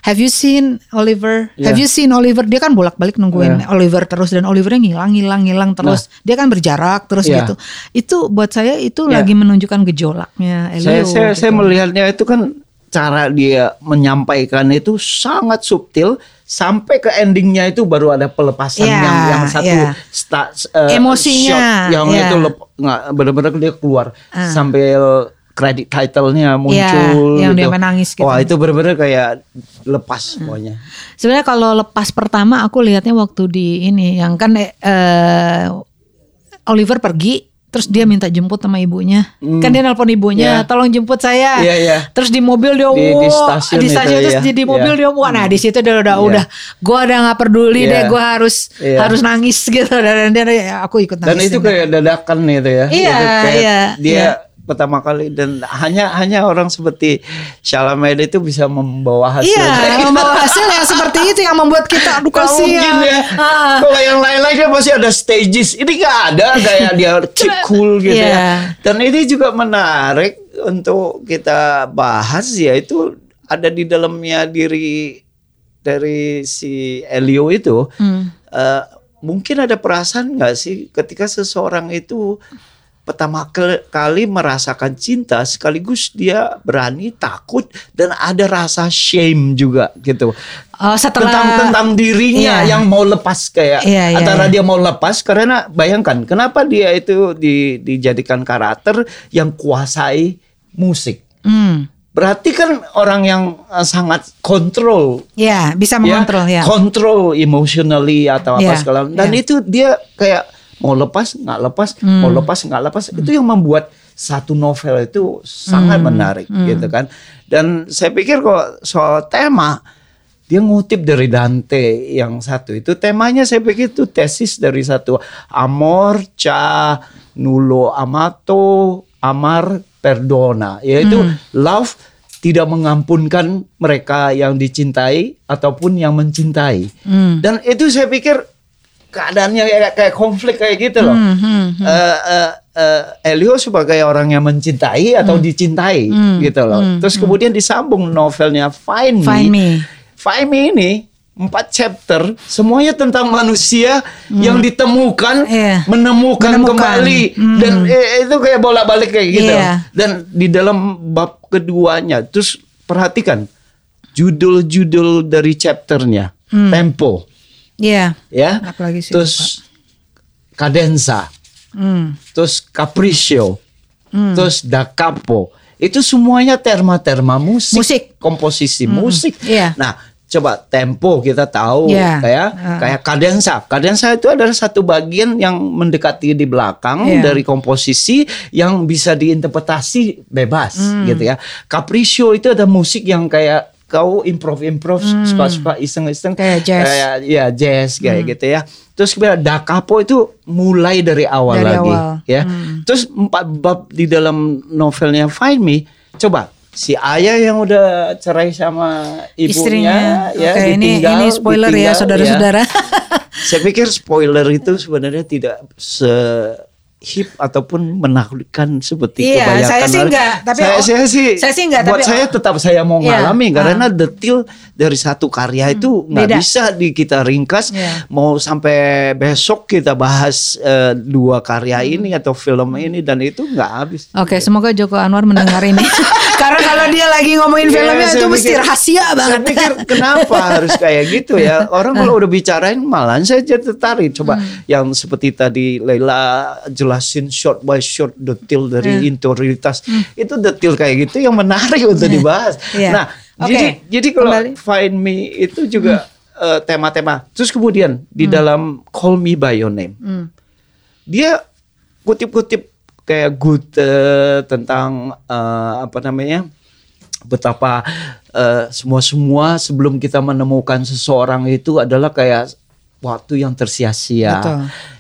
have you seen Oliver yeah. have you seen Oliver dia kan bolak balik nungguin yeah. Oliver terus dan Olivernya ngilang ngilang ngilang terus nah. dia kan berjarak terus yeah. gitu itu buat saya itu yeah. lagi menunjukkan gejolaknya Elio saya saya, gitu. saya melihatnya itu kan cara dia menyampaikan itu sangat subtil sampai ke endingnya itu baru ada pelepasan yeah, yang yang satu yeah. start uh, emosinya shot yang yeah. itu nggak benar-benar dia keluar uh. sambil kredit titlenya muncul yeah, yang gitu. dia menangis gitu. Wah, itu benar-benar kayak lepas uh. pokoknya. Sebenarnya kalau lepas pertama aku lihatnya waktu di ini yang kan uh, Oliver pergi terus dia minta jemput sama ibunya hmm. kan dia nelpon ibunya yeah. tolong jemput saya yeah, yeah. terus di mobil dia di, di stasiun, di stasiun itu, terus ya. di mobil yeah. dia wah nah di situ dia udah yeah. udah gue udah nggak peduli yeah. deh gue harus yeah. harus nangis <laughs> gitu dan dia ya, aku ikut nangis dan itu kayak dadakan gitu ya iya iya dia yeah pertama kali dan hanya hanya orang seperti Chalamet itu bisa membawa hasil. Iya, <laughs> membawa hasil yang seperti itu yang membuat kita aduh kasihan. ya. Ah. Kalau yang lain-lain kan pasti ada stages. Ini gak ada kayak dia keep cool <laughs> gitu yeah. ya. Dan ini juga menarik untuk kita bahas ya itu ada di dalamnya diri dari si Elio itu hmm. uh, mungkin ada perasaan nggak sih ketika seseorang itu pertama kali merasakan cinta sekaligus dia berani takut dan ada rasa shame juga gitu oh, setelah, tentang tentang dirinya iya. yang mau lepas kayak iya, iya, antara iya. dia mau lepas karena bayangkan kenapa dia itu di, dijadikan karakter yang kuasai musik hmm. Berarti kan orang yang uh, sangat kontrol. Ya, bisa mengontrol ya. Kontrol emotionally atau apa ya, segala. Dan ya. itu dia kayak mau lepas nggak lepas, hmm. mau lepas nggak lepas. Hmm. Itu yang membuat satu novel itu sangat hmm. menarik hmm. gitu kan. Dan saya pikir kok soal tema dia ngutip dari Dante yang satu itu temanya saya pikir itu tesis dari satu amor cha nulo amato amar perdona yaitu hmm. love tidak mengampunkan mereka yang dicintai ataupun yang mencintai. Hmm. Dan itu saya pikir keadaannya kayak, kayak konflik kayak gitu loh. Hmm, hmm, hmm. Uh, uh, uh, Elio sebagai orang yang mencintai atau hmm. dicintai hmm. gitu loh. Hmm, Terus hmm. kemudian disambung novelnya Find Me. Find Me, Find Me ini empat chapter semuanya tentang manusia hmm. yang ditemukan yeah. menemukan, menemukan kembali hmm. dan eh, itu kayak bolak balik kayak gitu yeah. dan di dalam bab keduanya terus perhatikan judul-judul dari chapternya hmm. tempo yeah. ya Apalagi sih, terus kadensa hmm. terus capriccio hmm. terus da capo itu semuanya terma-terma musik, musik. komposisi hmm. musik yeah. nah coba tempo kita tahu yeah. kayak uh. kayak kadensa. Kadensa itu adalah satu bagian yang mendekati di belakang yeah. dari komposisi yang bisa diinterpretasi bebas mm. gitu ya. Capriccio itu ada musik yang kayak kau improv improv hmm. suka suka iseng iseng kayak jazz kayak ya jazz kayak hmm. gitu ya terus kemudian da capo itu mulai dari awal dari lagi awal. ya hmm. terus empat bab di dalam novelnya Find Me coba si ayah yang udah cerai sama ibunya Istrinya. ya Oke, ini ini spoiler ya, ditinggal, ya saudara-saudara. Ya. Saya pikir spoiler itu sebenarnya tidak se hip ataupun menaklukkan seperti iya, kebanyakan saya sih enggak, tapi saya, saya sih saya sih enggak, buat tapi, saya tetap saya mau iya, ngalami karena uh, detail dari satu karya itu hmm, nggak bisa di kita ringkas yeah. mau sampai besok kita bahas uh, dua karya hmm. ini atau film ini dan itu nggak habis. Oke, okay, semoga Joko Anwar mendengar ini. <laughs> karena kalau dia lagi ngomongin yeah, filmnya itu mesti rahasia banget. Saya pikir kenapa <laughs> harus kayak gitu ya? Orang kalau udah bicarain malah saya jadi tertarik. Coba hmm. yang seperti tadi Leila jelas jelasin short by short detail dari hmm. interioritas hmm. itu detail kayak gitu yang menarik untuk hmm. dibahas. Yeah. Nah, okay. jadi jadi kalau Kembali. Find Me itu juga hmm. uh, tema-tema. Terus kemudian di hmm. dalam Call Me by Your Name, hmm. dia kutip-kutip kayak good uh, tentang uh, apa namanya betapa uh, semua semua sebelum kita menemukan seseorang itu adalah kayak waktu yang tersia-sia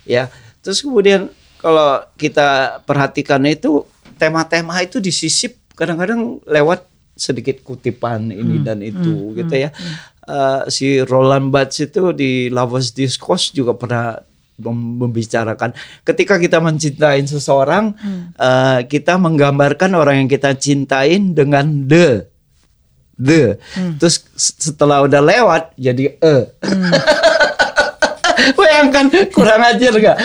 ya terus kemudian kalau kita perhatikan itu tema-tema itu disisip kadang-kadang lewat sedikit kutipan ini hmm, dan itu hmm, gitu ya. Hmm. Uh, si Roland Barthes itu di Lovers Discourse juga pernah membicarakan ketika kita mencintai seseorang hmm. uh, kita menggambarkan orang yang kita cintain dengan the the hmm. terus setelah udah lewat jadi e hmm. <laughs> <laughs> Bayangkan kurang ajar gak?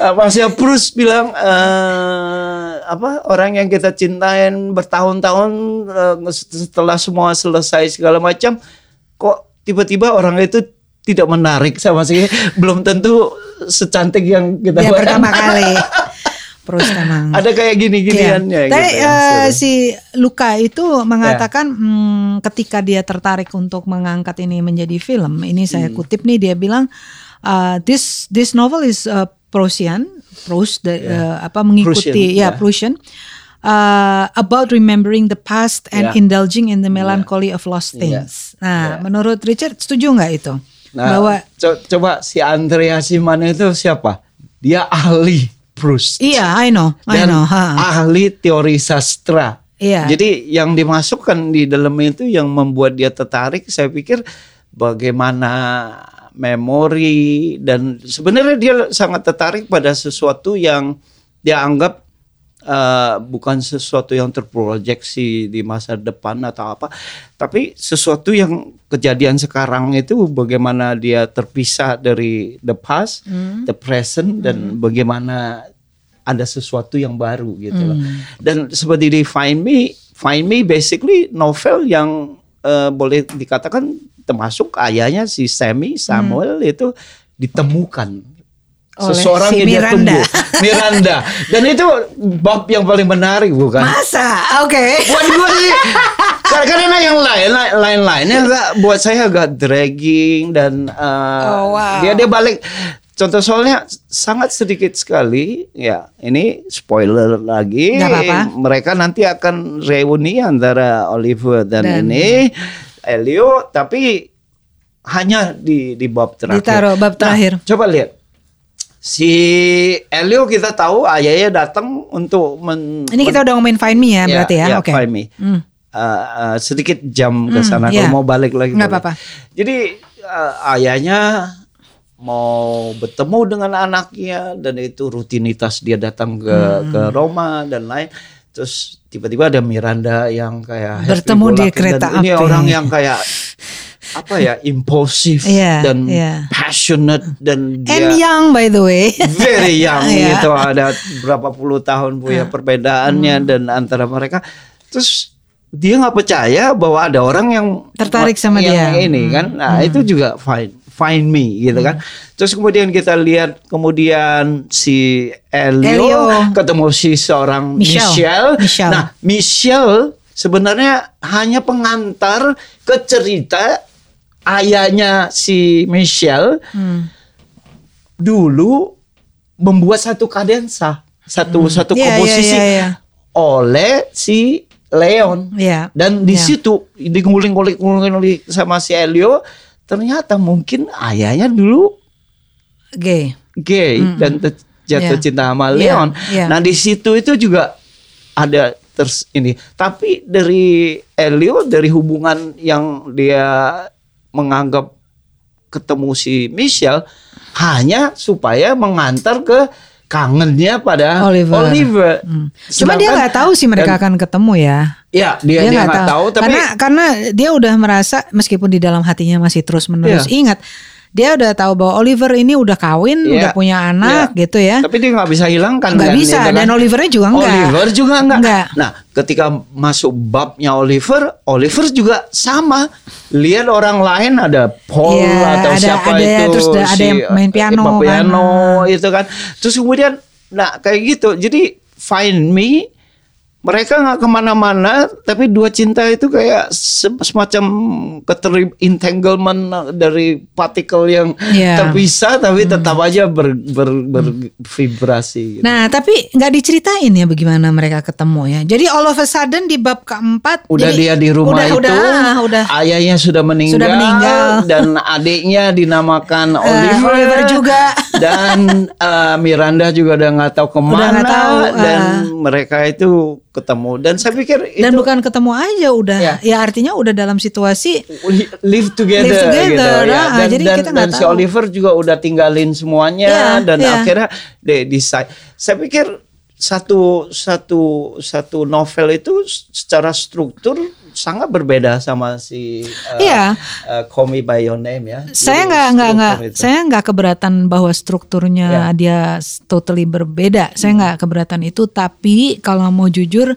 Uh, Mas Prus bilang uh, apa orang yang kita cintain bertahun-tahun uh, setelah semua selesai segala macam kok tiba-tiba orang itu tidak menarik sama sih belum tentu secantik yang kita ya, pertama <laughs> kali. Terus emang. <laughs> Ada kayak gini-ginian ya. Tapi gitu, uh, si Luka itu mengatakan ya. hmm, ketika dia tertarik untuk mengangkat ini menjadi film, ini saya hmm. kutip nih dia bilang uh, this this novel is uh, Prussian, Proust, yeah. uh, apa mengikuti Prussian, ya yeah. Prussian. Uh, about remembering the past and yeah. indulging in the melancholy yeah. of lost things. Yeah. Nah, yeah. menurut Richard setuju nggak itu? Nah, bahwa co coba si Andrea Simane itu siapa? Dia ahli Proust. Iya, I know, I know. Ha. Ahli teori sastra. Iya. Jadi yang dimasukkan di dalam itu yang membuat dia tertarik, saya pikir bagaimana memori dan sebenarnya dia sangat tertarik pada sesuatu yang dia anggap uh, bukan sesuatu yang terproyeksi di masa depan atau apa, tapi sesuatu yang kejadian sekarang itu bagaimana dia terpisah dari the past, hmm. the present, dan hmm. bagaimana ada sesuatu yang baru gitu loh. Hmm. Dan seperti di Find Me, Find Me basically novel yang uh, boleh dikatakan termasuk ayahnya si Sammy Samuel hmm. itu ditemukan oleh seseorang si yang Miranda. dia tunggu Miranda dan itu bab yang paling menarik bukan masa oke okay. buat gue sih karena yang lain lain lainnya agak buat saya agak dragging dan uh, oh, wow. dia dia balik contoh soalnya sangat sedikit sekali ya ini spoiler lagi apa -apa. mereka nanti akan reuni antara Oliver dan, dan ini Elio tapi hanya di di bab terakhir. Ditaruh bab nah, terakhir. Nah, coba lihat. Si Elio kita tahu ayahnya datang untuk men Ini kita udah ngomongin Find Me ya, ya berarti ya. ya Oke. Okay. Find Me. Hmm. Uh, uh, sedikit jam ke hmm, sana hmm, kalau mau balik lagi. Nggak apa-apa. Jadi uh, ayahnya mau bertemu dengan anaknya dan itu rutinitas dia datang ke hmm. ke Roma dan lain terus tiba-tiba ada Miranda yang kayak bertemu di kereta api ini orang yang kayak apa ya impulsif <laughs> yeah, dan yeah. passionate dan dia and young by the way very young <laughs> yeah. gitu ada berapa puluh tahun punya uh. perbedaannya hmm. dan antara mereka terus dia nggak percaya bahwa ada orang yang tertarik sama yang dia ini kan nah hmm. itu juga fine find me gitu kan. Hmm. Terus kemudian kita lihat kemudian si Elio, Elio. ketemu si seorang Michelle. Michelle. Michelle. Nah, Michelle sebenarnya hanya pengantar ke cerita ayahnya si Michelle hmm. dulu membuat satu kadensa, satu hmm. satu yeah, iya, komposisi yeah, yeah, yeah. oleh si Leon. Yeah. Dan di yeah. situ diguling-guling sama si Elio ternyata mungkin ayahnya dulu gay. Gay hmm. dan jatuh yeah. cinta sama Leon. Yeah. Yeah. Nah, di situ itu juga ada terus ini. Tapi dari Elio dari hubungan yang dia menganggap ketemu si Michelle hanya supaya mengantar ke kangennya pada Oliver. Oliver. Hmm. Cuma dia nggak tahu sih mereka dan, akan ketemu ya. Ya dia dia nggak tahu. tahu. Tapi karena karena dia udah merasa meskipun di dalam hatinya masih terus menerus ya. ingat dia udah tahu bahwa Oliver ini udah kawin, yeah. udah punya anak yeah. gitu ya. Tapi dia nggak bisa hilangkan. Nggak bisa dia, dan Olivernya juga enggak. Oliver juga enggak. enggak. Nah, ketika masuk babnya Oliver, Oliver juga sama. Lihat orang lain ada Paul yeah, atau ada, siapa ada, itu terus ada, si, ada yang main piano, piano kan. itu kan. Terus kemudian, nah kayak gitu. Jadi Find Me mereka nggak ke mana-mana tapi dua cinta itu kayak semacam keter entanglement dari partikel yang yeah. terpisah tapi hmm. tetap aja ber, ber, bervibrasi. Gitu. Nah tapi nggak diceritain ya bagaimana mereka ketemu ya. Jadi all of a sudden di bab keempat udah jadi, dia di rumah udah, itu udah, ah, udah. ayahnya sudah meninggal, sudah meninggal <laughs> dan adiknya dinamakan uh, Oliver, Oliver juga <laughs> dan uh, Miranda juga udah nggak tahu ke mana gak tahu, uh, dan mereka itu ketemu. Dan saya pikir itu dan bukan ketemu aja udah. Ya, ya artinya udah dalam situasi live together, live together gitu ya dan, jadi dan, kita dan si Oliver juga udah tinggalin semuanya ya, dan ya. akhirnya de decide. Saya pikir satu satu satu novel itu secara struktur sangat berbeda sama si uh, iya. uh, Call Me by Your Name ya. Saya nggak nggak nggak saya nggak keberatan bahwa strukturnya yeah. dia totally berbeda. Saya nggak keberatan itu. Tapi kalau mau jujur,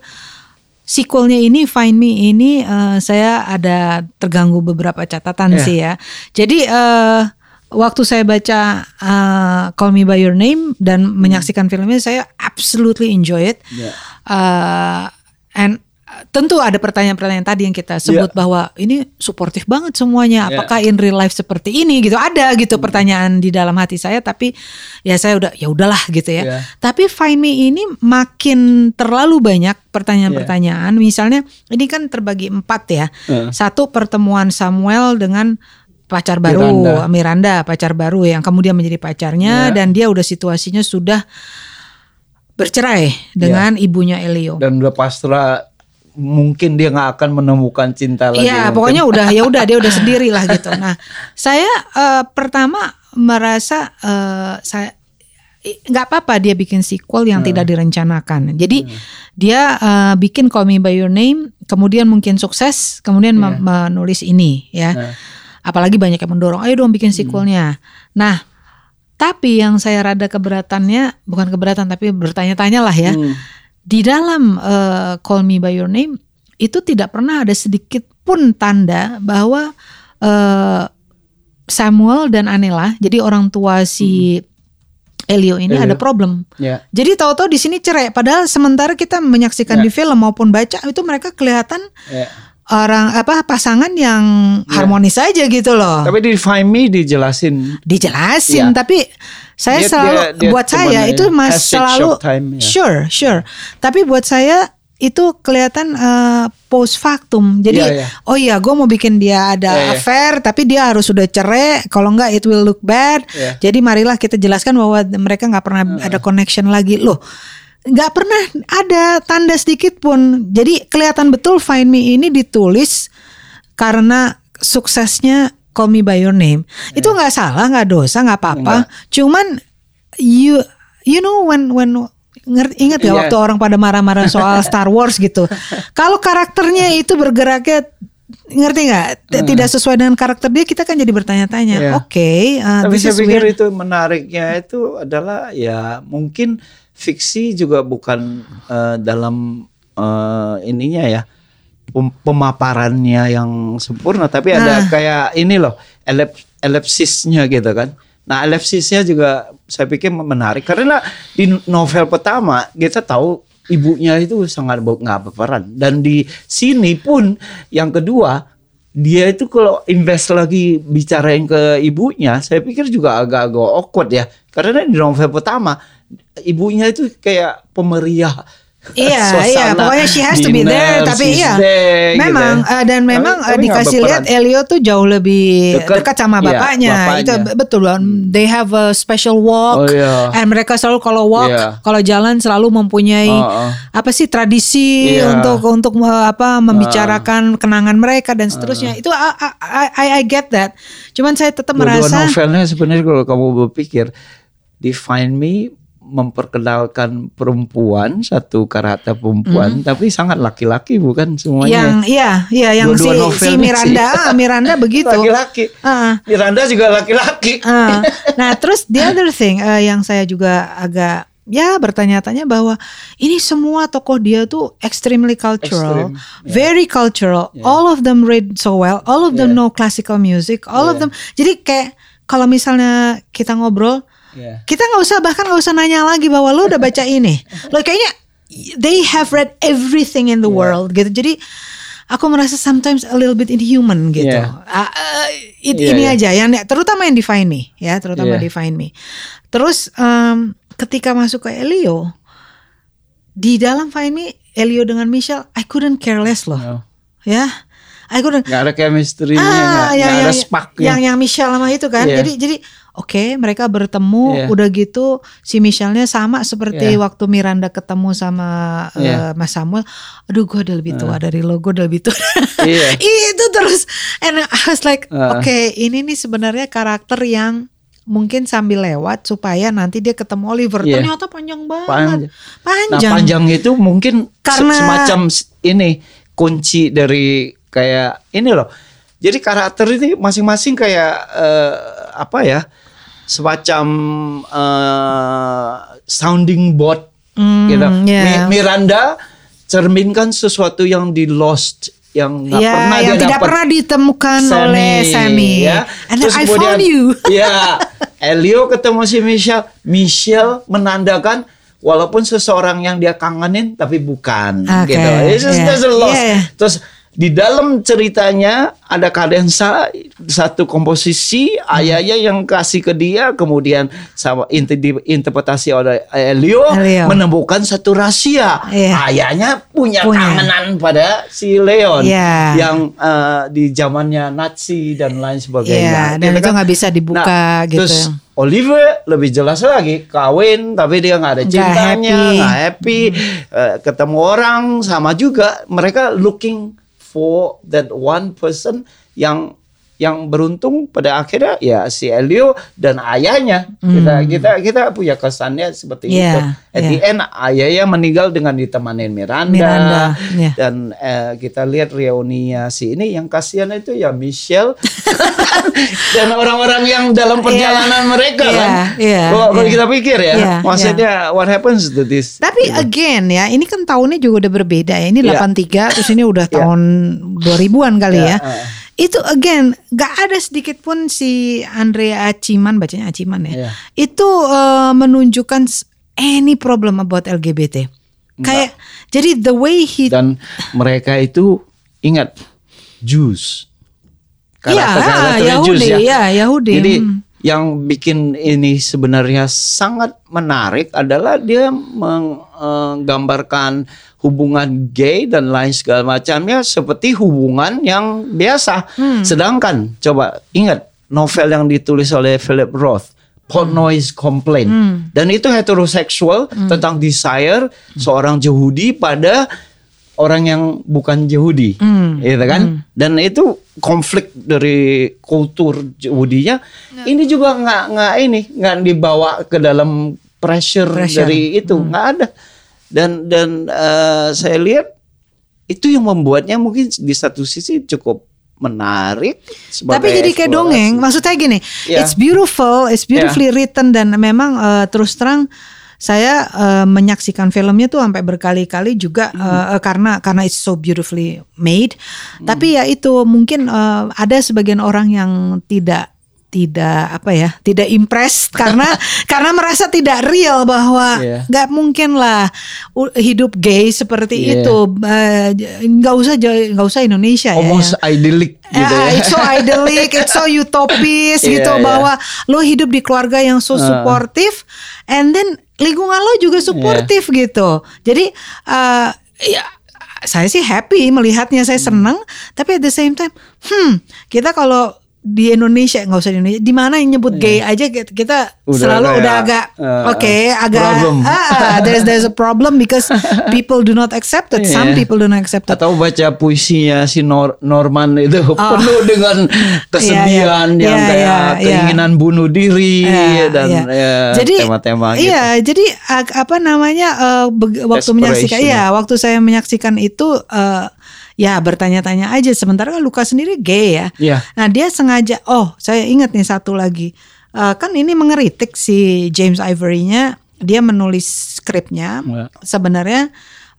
sequelnya ini Find Me ini uh, saya ada terganggu beberapa catatan yeah. sih ya. Jadi uh, waktu saya baca uh, Call Me by Your Name dan hmm. menyaksikan filmnya saya absolutely enjoy it. Yeah. Uh, and tentu ada pertanyaan-pertanyaan tadi yang kita sebut yeah. bahwa ini suportif banget semuanya. Ya. Apakah in real life seperti ini gitu? Ada gitu hmm. pertanyaan di dalam hati saya tapi ya saya udah ya udahlah gitu ya. Yeah. Tapi Find Me ini makin terlalu banyak pertanyaan-pertanyaan. Yeah. Misalnya ini kan terbagi empat ya. Uh. Satu pertemuan Samuel dengan pacar baru Miranda. Miranda pacar baru yang kemudian menjadi pacarnya yeah. dan dia udah situasinya sudah bercerai dengan yeah. ibunya Elio dan udah pasrah mungkin dia nggak akan menemukan cinta lagi. Iya, pokoknya udah ya udah dia udah <laughs> sendiri lah gitu. Nah, saya uh, pertama merasa uh, saya nggak apa-apa dia bikin sequel yang hmm. tidak direncanakan. Jadi hmm. dia uh, bikin Call Me by Your Name, kemudian mungkin sukses, kemudian yeah. menulis ini ya. Hmm. Apalagi banyak yang mendorong, ayo dong bikin hmm. sequelnya. Hmm. Nah, tapi yang saya rada keberatannya bukan keberatan tapi bertanya-tanya lah ya. Hmm. Di dalam uh, Call Me by Your Name itu tidak pernah ada sedikit pun tanda bahwa uh, Samuel dan Anela, jadi orang tua si hmm. Elio ini Elio. ada problem. Yeah. Jadi tahu-tahu di sini cerai. Padahal sementara kita menyaksikan yeah. di film maupun baca itu mereka kelihatan yeah. Orang apa pasangan yang yeah. harmonis aja gitu loh. Tapi di Find Me dijelasin. Dijelasin, yeah. tapi saya dia, selalu dia, dia buat saya itu mas selalu time, yeah. sure sure. Tapi buat saya itu kelihatan uh, post factum. Jadi yeah, yeah. oh iya gue mau bikin dia ada yeah, yeah. affair tapi dia harus sudah cerai kalau enggak it will look bad. Yeah. Jadi marilah kita jelaskan bahwa mereka nggak pernah uh. ada connection lagi. Loh, nggak pernah ada tanda sedikit pun. Jadi kelihatan betul Find Me ini ditulis karena suksesnya Call Me by Your Name. Yeah. Itu nggak salah, nggak dosa, nggak apa-apa. Cuman you you know when when ngerti ingat ya yeah. waktu orang pada marah-marah soal <laughs> Star Wars gitu. Kalau karakternya itu bergeraknya ngerti nggak uh. tidak sesuai dengan karakter dia kita kan jadi bertanya-tanya. Yeah. Oke, okay, uh, tapi saya pikir weird. itu menariknya itu adalah ya mungkin fiksi juga bukan uh, dalam uh, ininya ya pemaparannya yang sempurna tapi ada uh. kayak ini loh elep elipsisnya gitu kan. Nah, elipsisnya juga saya pikir menarik karena di novel pertama kita tahu ibunya itu sangat nggak berperan dan di sini pun yang kedua dia itu kalau invest lagi bicarain ke ibunya, saya pikir juga agak-agak awkward ya. Karena di novel pertama ibunya itu kayak pemeriah Iya, <laughs> iya, pokoknya she has to be there. Tapi iya, there, memang gitu. uh, dan memang tapi, uh, tapi dikasih lihat Elio tuh jauh lebih dekat, dekat sama bapaknya. Iya, bapaknya. Itu betul. Hmm. They have a special walk, oh, iya. and mereka selalu kalau walk, iya. kalau jalan selalu mempunyai uh, uh. apa sih tradisi iya. untuk untuk uh, apa membicarakan uh. kenangan mereka dan seterusnya. Uh. Itu I, I, I get that. Cuman saya tetap Dua-dua merasa. novelnya sebenarnya kalau kamu berpikir, Define Me memperkenalkan perempuan satu karakter perempuan mm. tapi sangat laki-laki bukan semuanya yang iya iya yang si, si Miranda sih. <laughs> Miranda begitu laki-laki uh. Miranda juga laki-laki uh. nah terus the other thing uh, yang saya juga agak ya bertanya-tanya bahwa ini semua tokoh dia tuh extremely cultural, Extreme, yeah. very cultural. Yeah. All of them read so well, all of them yeah. know classical music, all yeah. of them. Jadi kayak kalau misalnya kita ngobrol, Yeah. Kita nggak usah bahkan nggak usah nanya lagi bahwa lo udah baca ini. Lo kayaknya they have read everything in the yeah. world gitu. Jadi aku merasa sometimes a little bit inhuman gitu. Yeah. Uh, uh, it, yeah, ini yeah. aja yang terutama yang define me ya, terutama yeah. define me. Terus um, ketika masuk ke Elio di dalam Find Me Elio dengan Michelle I couldn't care less loh. No. Ya. I couldn't. Gak ada chemistry-nya, ah, gak, yang, gak ada spark Yang yang Michelle sama itu kan. Yeah. Jadi jadi oke okay, mereka bertemu yeah. udah gitu si Michelle-nya sama seperti yeah. waktu Miranda ketemu sama yeah. uh, Mas Samuel aduh gue udah lebih tua uh. dari lo gue udah lebih tua <laughs> yeah. itu terus and I was like uh. oke okay, ini nih sebenarnya karakter yang mungkin sambil lewat supaya nanti dia ketemu Oliver yeah. ternyata panjang banget panjang. panjang nah panjang itu mungkin karena semacam ini kunci dari kayak ini loh jadi karakter ini masing-masing kayak uh, apa ya semacam uh, sounding board mm, gitu. Yeah. Miranda cerminkan sesuatu yang di lost yang nggak yeah, pernah yang tidak pernah ditemukan Sammy, oleh Sammy. Ya. And Terus I kemudian, found you. <laughs> ya, Elio ketemu si Michelle. Michelle menandakan walaupun seseorang yang dia kangenin tapi bukan okay, gitu. It's just yeah. lost. Yeah. Terus di dalam ceritanya ada kadensa satu komposisi hmm. ayahnya yang kasih ke dia kemudian sama interpretasi oleh Elio, Elio. menemukan satu rahasia yeah. ayahnya punya, punya kangenan pada si Leon yeah. yang uh, di zamannya Nazi dan lain sebagainya yeah, dan itu kan? nggak bisa dibuka nah, gitu terus Oliver lebih jelas lagi kawin tapi dia nggak ada cintanya nggak happy, happy. Hmm. Uh, ketemu orang sama juga mereka looking for that one person yang yang beruntung pada akhirnya ya si Elio dan ayahnya hmm. kita kita kita punya kesannya seperti yeah, itu. At yeah. the end ayahnya meninggal dengan ditemani Miranda, Miranda yeah. dan eh, kita lihat reuninya si ini yang kasihan itu ya Michelle <laughs> dan orang-orang yang dalam iya. perjalanan yeah. mereka yeah, kan. Yeah, kalau yeah. kita pikir ya, yeah, maksudnya yeah. what happens to this? Tapi gitu. again ya, ini kan tahunnya juga udah berbeda ya. Ini yeah. 83 terus ini udah tahun yeah. 2000-an kali yeah, ya. Uh itu again gak ada sedikit pun si Andrea Aciman bacanya Aciman ya yeah. itu uh, menunjukkan any problem about LGBT Enggak. kayak jadi the way he dan mereka itu ingat Jews Iya, Yahudi, ya. ya Yahudi. Jadi hmm. yang bikin ini sebenarnya sangat menarik adalah dia menggambarkan hubungan gay dan lain segala macamnya seperti hubungan yang biasa. Hmm. Sedangkan coba ingat novel yang ditulis oleh Philip Roth Portnoy's Complaint hmm. dan itu heteroseksual hmm. tentang desire seorang Yahudi pada orang yang bukan Yahudi, hmm. gitu kan? Hmm. Dan itu konflik dari kultur Yahudinya. Nah. Ini juga nggak nggak ini nggak dibawa ke dalam pressure, pressure. dari itu hmm. nggak hmm. ada dan dan uh, saya lihat itu yang membuatnya mungkin di satu sisi cukup menarik. Tapi jadi kayak dongeng. Maksudnya gini, yeah. it's beautiful, it's beautifully yeah. written dan memang uh, terus terang saya uh, menyaksikan filmnya tuh sampai berkali-kali juga hmm. uh, karena karena it's so beautifully made. Hmm. Tapi ya itu mungkin uh, ada sebagian orang yang tidak tidak apa ya tidak impress <laughs> karena karena merasa tidak real bahwa iya. nggak yeah. mungkin lah hidup gay seperti yeah. itu nggak uh, usah nggak usah Indonesia almost ya, idyllic gitu ya it's so <laughs> idyllic it's so utopis yeah, gitu yeah. bahwa lo hidup di keluarga yang so supportive uh. and then lingkungan lo juga supportive yeah. gitu jadi uh, ya saya sih happy melihatnya saya senang hmm. tapi at the same time hmm kita kalau di Indonesia nggak usah di Indonesia di mana yang nyebut gay yeah. aja kita udah selalu kayak, udah agak uh, oke okay, agak ah, there's there's a problem because <laughs> people do not accept it yeah. some people do not accept it atau baca puisinya si Nor Norman itu oh. <laughs> penuh dengan <laughs> kesedihan yeah, yeah. yang yeah, kayak yeah, keinginan yeah. bunuh diri yeah, dan yeah. Ya, jadi tema-tema gitu iya jadi apa namanya uh, waktu menyaksikan iya waktu saya menyaksikan itu uh, ya bertanya-tanya aja. Sementara kan Luka sendiri gay ya. Yeah. Nah dia sengaja, oh saya ingat nih satu lagi. Uh, kan ini mengeritik si James Ivory-nya, dia menulis skripnya. Yeah. Sebenarnya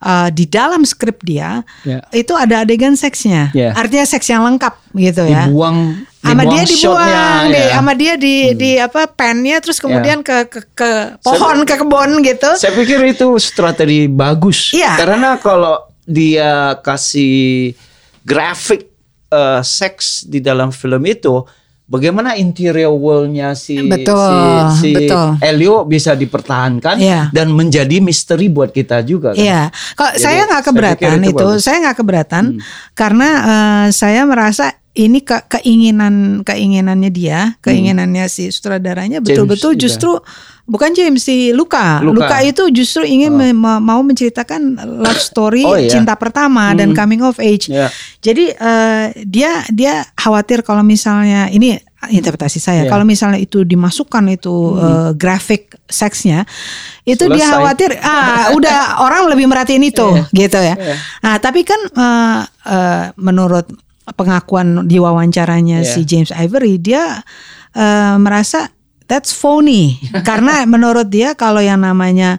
uh, di dalam skrip dia yeah. itu ada adegan seksnya. Yeah. Artinya seks yang lengkap gitu ya. Dibuang sama dia dibuang deh, ya. sama dia di hmm. di apa pennya terus kemudian yeah. ke, ke ke pohon saya, ke kebun gitu. Saya pikir itu strategi bagus. Yeah. Karena kalau dia kasih grafik uh, seks di dalam film itu bagaimana interior worldnya si betul, si, si betul. Elio bisa dipertahankan yeah. dan menjadi misteri buat kita juga kan. Iya. Kalau saya nggak keberatan saya itu, itu saya nggak keberatan hmm. karena uh, saya merasa ini ke keinginan keinginannya dia, keinginannya hmm. si sutradaranya betul-betul justru bukan James si Luka. Luka. Luka itu justru ingin oh. mau menceritakan love story oh, iya. cinta pertama hmm. dan coming of age. Yeah. Jadi uh, dia dia khawatir kalau misalnya ini interpretasi saya. Yeah. Kalau misalnya itu dimasukkan itu hmm. uh, grafik seksnya, itu Selesai. dia khawatir ah <laughs> udah orang lebih merhatiin itu yeah. gitu ya. Yeah. Nah, tapi kan uh, uh, menurut pengakuan di wawancaranya yeah. si James Ivory dia uh, merasa that's phony <laughs> karena menurut dia kalau yang namanya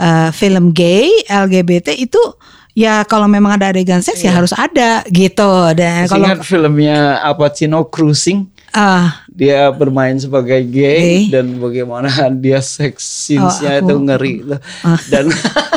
uh, film gay LGBT itu ya kalau memang ada adegan seks yeah. ya harus ada gitu dan kalau filmnya apa Cino Cruising uh, dia bermain sebagai gay okay. dan bagaimana <laughs> dia seks scenes-nya oh, itu ngeri uh. dan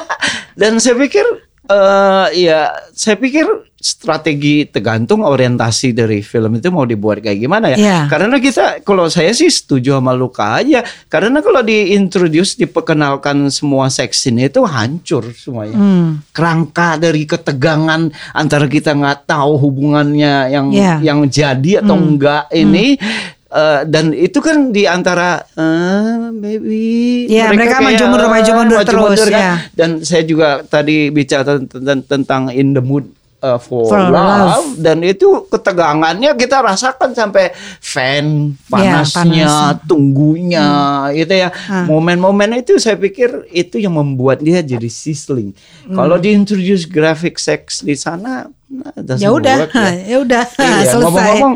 <laughs> dan saya pikir uh, ya saya pikir strategi tergantung orientasi dari film itu mau dibuat kayak gimana ya. Yeah. Karena kita kalau saya sih setuju sama Luka aja. Karena kalau diintroduce diperkenalkan semua seksi ini itu hancur semuanya. Hmm. Kerangka dari ketegangan antara kita nggak tahu hubungannya yang yeah. yang jadi atau hmm. enggak ini hmm. Uh, dan itu kan di antara uh, maybe yeah, mereka, mereka maju mundur maju mundur terus mundur, kan? ya. Dan saya juga tadi bicara tentang, tentang in the mood uh, for, for love, love dan itu ketegangannya kita rasakan sampai fan panasnya, ya, panas. tunggunya hmm. itu ya momen-momen itu saya pikir itu yang membuat dia jadi sizzling. Hmm. Kalau diintroduce graphic sex di sana nah, ya udah ya. <laughs> ya udah iya, <laughs> selesai. Ngomong-ngomong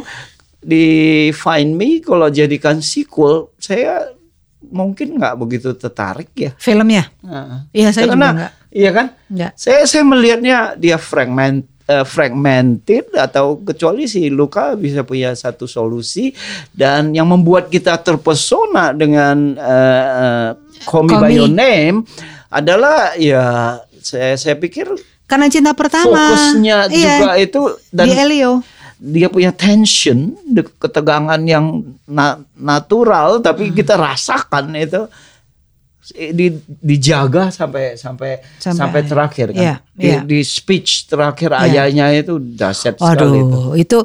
di Find Me kalau jadikan sequel saya mungkin nggak begitu tertarik ya filmnya. Iya uh, saya Karena, juga enggak. Iya kan? Enggak. Saya saya melihatnya dia fragment uh, fragmented atau kecuali si Luka bisa punya satu solusi dan yang membuat kita terpesona dengan uh, uh, Call Me By Your Name adalah ya saya saya pikir karena cinta pertama fokusnya iya, juga itu dan di Elio dia punya tension, ketegangan yang na natural, tapi hmm. kita rasakan itu di, dijaga sampai sampai sampai, sampai terakhir kan. Iya, di, iya. di speech terakhir iya. ayahnya itu dahsyat sekali itu. itu.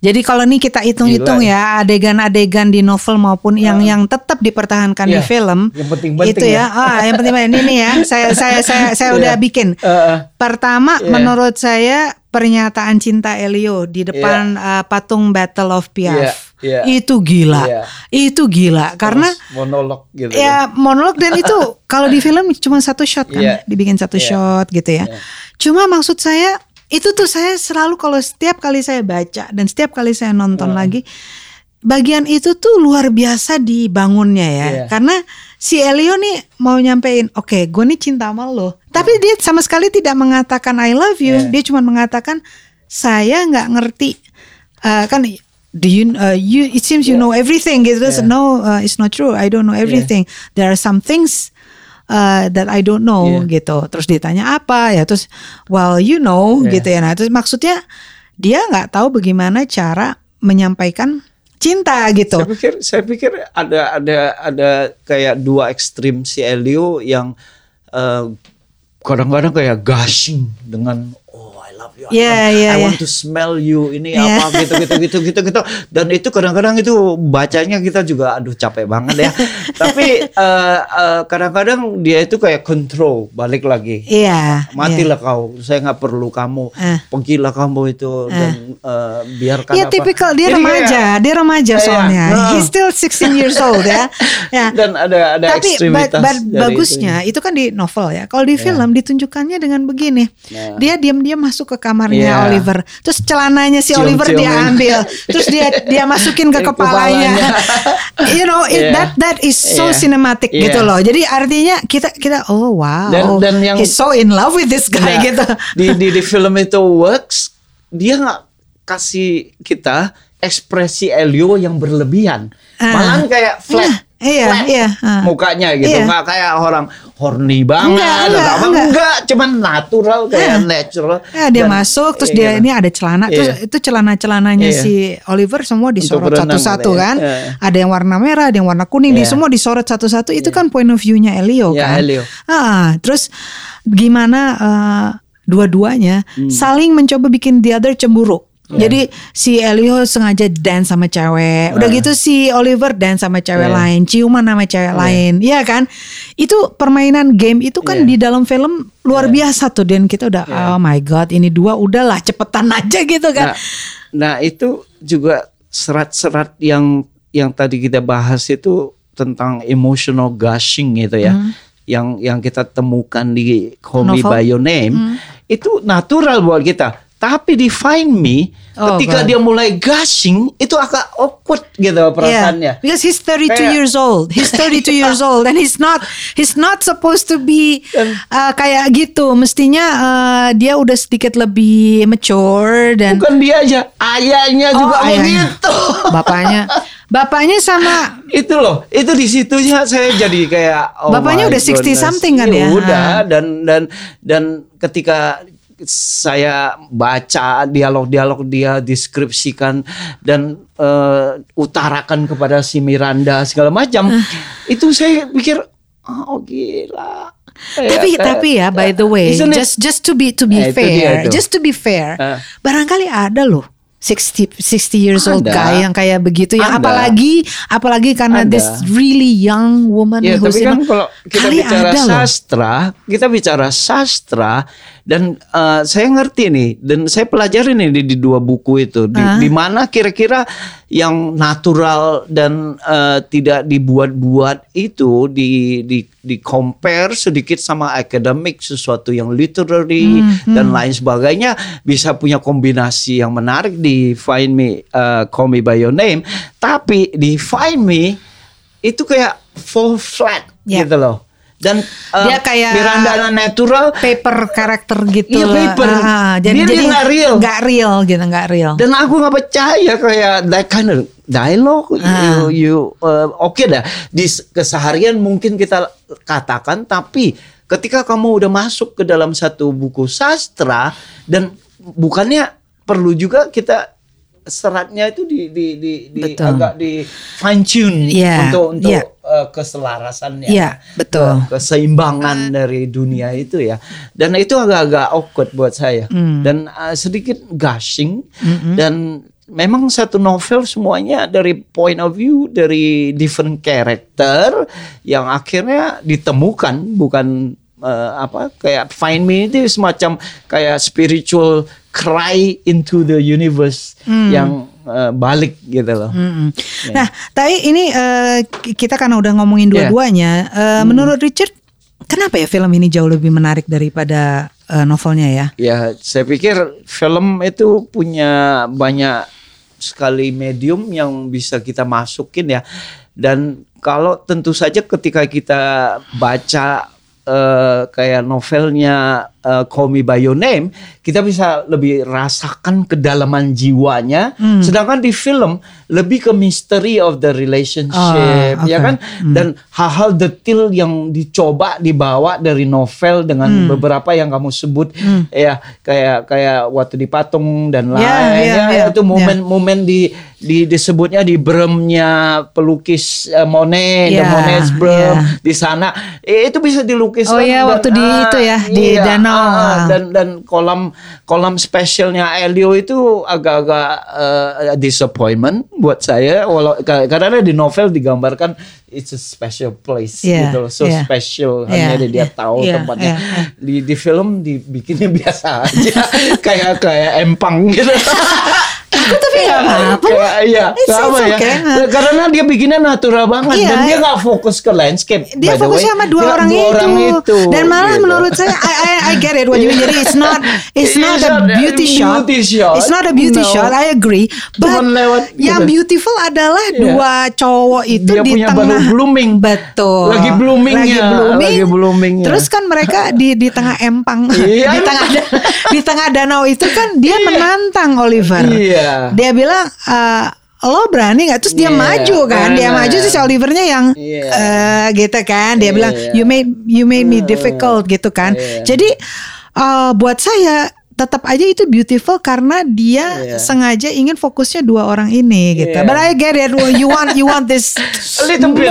Jadi kalau nih kita hitung-hitung ya adegan-adegan di novel maupun yang uh, yang tetap dipertahankan iya, di film. Yang penting-penting itu ya. ya. Ah, yang penting ini nih ya. Saya saya saya saya iya. udah bikin. Uh, Pertama yeah. menurut saya pernyataan cinta Elio di depan yeah. uh, patung Battle of Piaf. Yeah yeah. itu gila yeah. itu gila karena monolog gitu ya monolog dan itu <laughs> kalau di film cuma satu shot kan yeah. dibikin satu yeah. shot gitu ya yeah. cuma maksud saya itu tuh saya selalu kalau setiap kali saya baca dan setiap kali saya nonton uh. lagi bagian itu tuh luar biasa dibangunnya ya yeah. karena si Elio nih mau nyampein oke okay, gue nih cinta sama lo tapi dia sama sekali tidak mengatakan I love you yeah. dia cuma mengatakan saya nggak ngerti uh, kan do you uh, you it seems you yeah. know everything it doesn't yeah. no uh, it's not true I don't know everything yeah. there are some things uh, that I don't know yeah. gitu terus ditanya apa ya terus well you know yeah. gitu ya nah terus maksudnya dia nggak tahu bagaimana cara menyampaikan cinta gitu. Saya pikir saya pikir ada ada ada kayak dua ekstrim si Elio yang uh, kadang-kadang kayak gushing dengan love you. Yeah, I, yeah, I want to smell you. Ini yeah. apa gitu gitu gitu gitu gitu. Dan itu kadang-kadang itu bacanya kita juga aduh capek banget ya. <laughs> Tapi uh, uh, kadang-kadang dia itu kayak control balik lagi. Iya. Yeah, Matilah yeah. kau. Saya nggak perlu kamu. Uh. Pergilah kamu itu uh. dan uh, biarkan Iya, tipikal dia Jadi remaja. Kayak, dia remaja soalnya. Uh. He's still 16 years old ya. <laughs> ya. Dan ada ada Tapi ba ba bagusnya itu. itu kan di novel ya. Kalau di yeah. film ditunjukkannya dengan begini. Yeah. Dia diam-diam masuk ke kamarnya yeah. Oliver. Terus celananya si cium, Oliver dia ambil. Terus dia dia masukin ke <laughs> kepalanya. <laughs> you know, it, yeah. that that is so yeah. cinematic yeah. gitu loh. Jadi artinya kita kita oh wow. Dan, dan yang he's so in love with this guy nah, gitu. Di, di di <laughs> film itu works, dia nggak kasih kita ekspresi Elio yang berlebihan. Uh, Malahan kayak flat. Uh, iya, flat iya, uh, mukanya gitu, iya. nggak kayak orang horny banget enggak, enggak, apa enggak. enggak cuman natural kayak yeah. natural ya, dia Dan, masuk terus iya, dia ini ada celana iya. terus itu celana-celananya iya. si Oliver semua disorot satu-satu kan iya. ada yang warna merah ada yang warna kuning iya. di semua disorot satu-satu itu iya. kan point of view-nya Elio iya, kan Elio. Ah, terus gimana uh, dua-duanya hmm. saling mencoba bikin the other cemburu Yeah. Jadi si Elio sengaja dance sama cewek. Udah uh. gitu si Oliver dance sama cewek yeah. lain, ciuman sama cewek yeah. lain. Iya kan? Itu permainan game itu kan yeah. di dalam film luar yeah. biasa tuh dan kita udah yeah. oh my god, ini dua udahlah cepetan aja gitu kan. Nah, nah itu juga serat-serat yang yang tadi kita bahas itu tentang emotional gushing gitu ya. Mm. Yang yang kita temukan di Call Me By Your Name mm. itu natural buat kita tapi di Find Me oh, ketika God. dia mulai gushing itu agak awkward gitu perasaannya. Yeah, because he's 32 kayak, years old. He's 32 years <laughs> old and he's not he's not supposed to be uh, kayak gitu. Mestinya uh, dia udah sedikit lebih mature dan Bukan dia aja, ayahnya oh, juga ayahnya. begitu. <laughs> Bapaknya Bapaknya sama itu loh, itu di situnya saya jadi kayak oh Bapaknya udah 60 goodness. something kan ya? ya? Udah dan dan dan ketika saya baca dialog-dialog dia deskripsikan dan uh, utarakan kepada si Miranda segala macam uh. itu saya pikir oh gila tapi ya, tapi ya by the way just just to be to be nah, fair just to be fair uh. barangkali ada loh 60 60 years old Anda. guy yang kayak begitu ya apalagi apalagi karena Anda. this really young woman ya, tapi kan kalau kita bicara sastra loh. kita bicara sastra dan uh, saya ngerti nih dan saya pelajari nih di, di dua buku itu di, uh. di mana kira-kira yang natural dan uh, tidak dibuat-buat itu di di di compare sedikit sama akademik sesuatu yang literary hmm, hmm. dan lain sebagainya bisa punya kombinasi yang menarik di Find Me uh, Call Me by Your Name tapi di Find Me itu kayak full flat yeah. gitu loh dan uh, dia kayak Miranda natural paper karakter gitu iya paper. Uh, jadi dia, jadi nggak real. nggak real gitu nggak real. Dan aku nggak percaya kayak that kind of dialogue. Uh. you, you uh, oke okay dah. Di keseharian mungkin kita katakan tapi ketika kamu udah masuk ke dalam satu buku sastra dan bukannya perlu juga kita seratnya itu di di di, di agak di fine tune yeah, untuk untuk yeah. uh, keselarasannya, yeah, betul, keseimbangan dari dunia itu ya. Dan itu agak-agak awkward buat saya mm. dan uh, sedikit gushing mm -hmm. dan memang satu novel semuanya dari point of view dari different character yang akhirnya ditemukan bukan uh, apa kayak find me itu semacam kayak spiritual cry into the universe hmm. yang uh, balik gitu loh. Hmm. Yeah. Nah, tapi ini uh, kita karena udah ngomongin ya. dua-duanya, yeah. uh, hmm. menurut Richard, kenapa ya film ini jauh lebih menarik daripada uh, novelnya ya? Ya, saya pikir film itu punya banyak sekali medium yang bisa kita masukin ya. Dan kalau tentu saja ketika kita baca uh, kayak novelnya uh, Call Me by Your Name, kita bisa lebih rasakan kedalaman jiwanya. Hmm. Sedangkan di film lebih ke mystery of the relationship, oh, okay. ya kan? Hmm. Dan hal-hal detail yang dicoba dibawa dari novel dengan hmm. beberapa yang kamu sebut, hmm. ya kayak kayak waktu di patung dan lain, yeah, yeah, ya yeah, itu momen-momen yeah. di di disebutnya di bremnya pelukis uh, Monet, yeah, the Monet's brem yeah. di sana, eh, itu bisa dilukis. Oh iya, waktu di itu ya di iya, danau Ah, dan dan kolam kolam spesialnya Elio itu agak-agak uh, disappointment buat saya. Walau karena di novel digambarkan it's a special place yeah, gitu so yeah, special yeah, hanya dia yeah, tahu yeah, tempatnya. yeah, yeah. di di film dibikinnya <laughs> biasa aja kayak kayak empang gitu <laughs> Aku tapi gak apa-apa. Iya, sama ya. Okay. Karena dia bikinnya natural banget iya, dan dia gak fokus ke landscape. Dia fokus sama dua, orang, dua itu. orang itu. Dan malah gitu. menurut saya, I, I, I get it what you mean. Jadi it's not it's not a beauty shot. beauty shot. It's not a beauty no. shot. I agree. But lewat, yang gitu. beautiful adalah yeah. dua cowok itu dia di punya tengah. Baru blooming. Betul. Lagi blooming Lagi blooming. Lagi blooming. Terus kan mereka di di tengah empang. Iya. <laughs> di tengah di tengah danau itu kan dia iya. menantang Oliver. Iya. Dia bilang uh, lo berani nggak? Terus dia yeah, maju kan. dia maju terus Olivernya yang yeah. uh, gitu kan. Dia yeah, bilang you made you made me difficult gitu kan. Yeah. jadi uh, buat saya tetap aja itu beautiful karena dia yeah. sengaja ingin fokusnya dua orang ini gitu. Yeah. But I get it. You want you want this <laughs> a little bit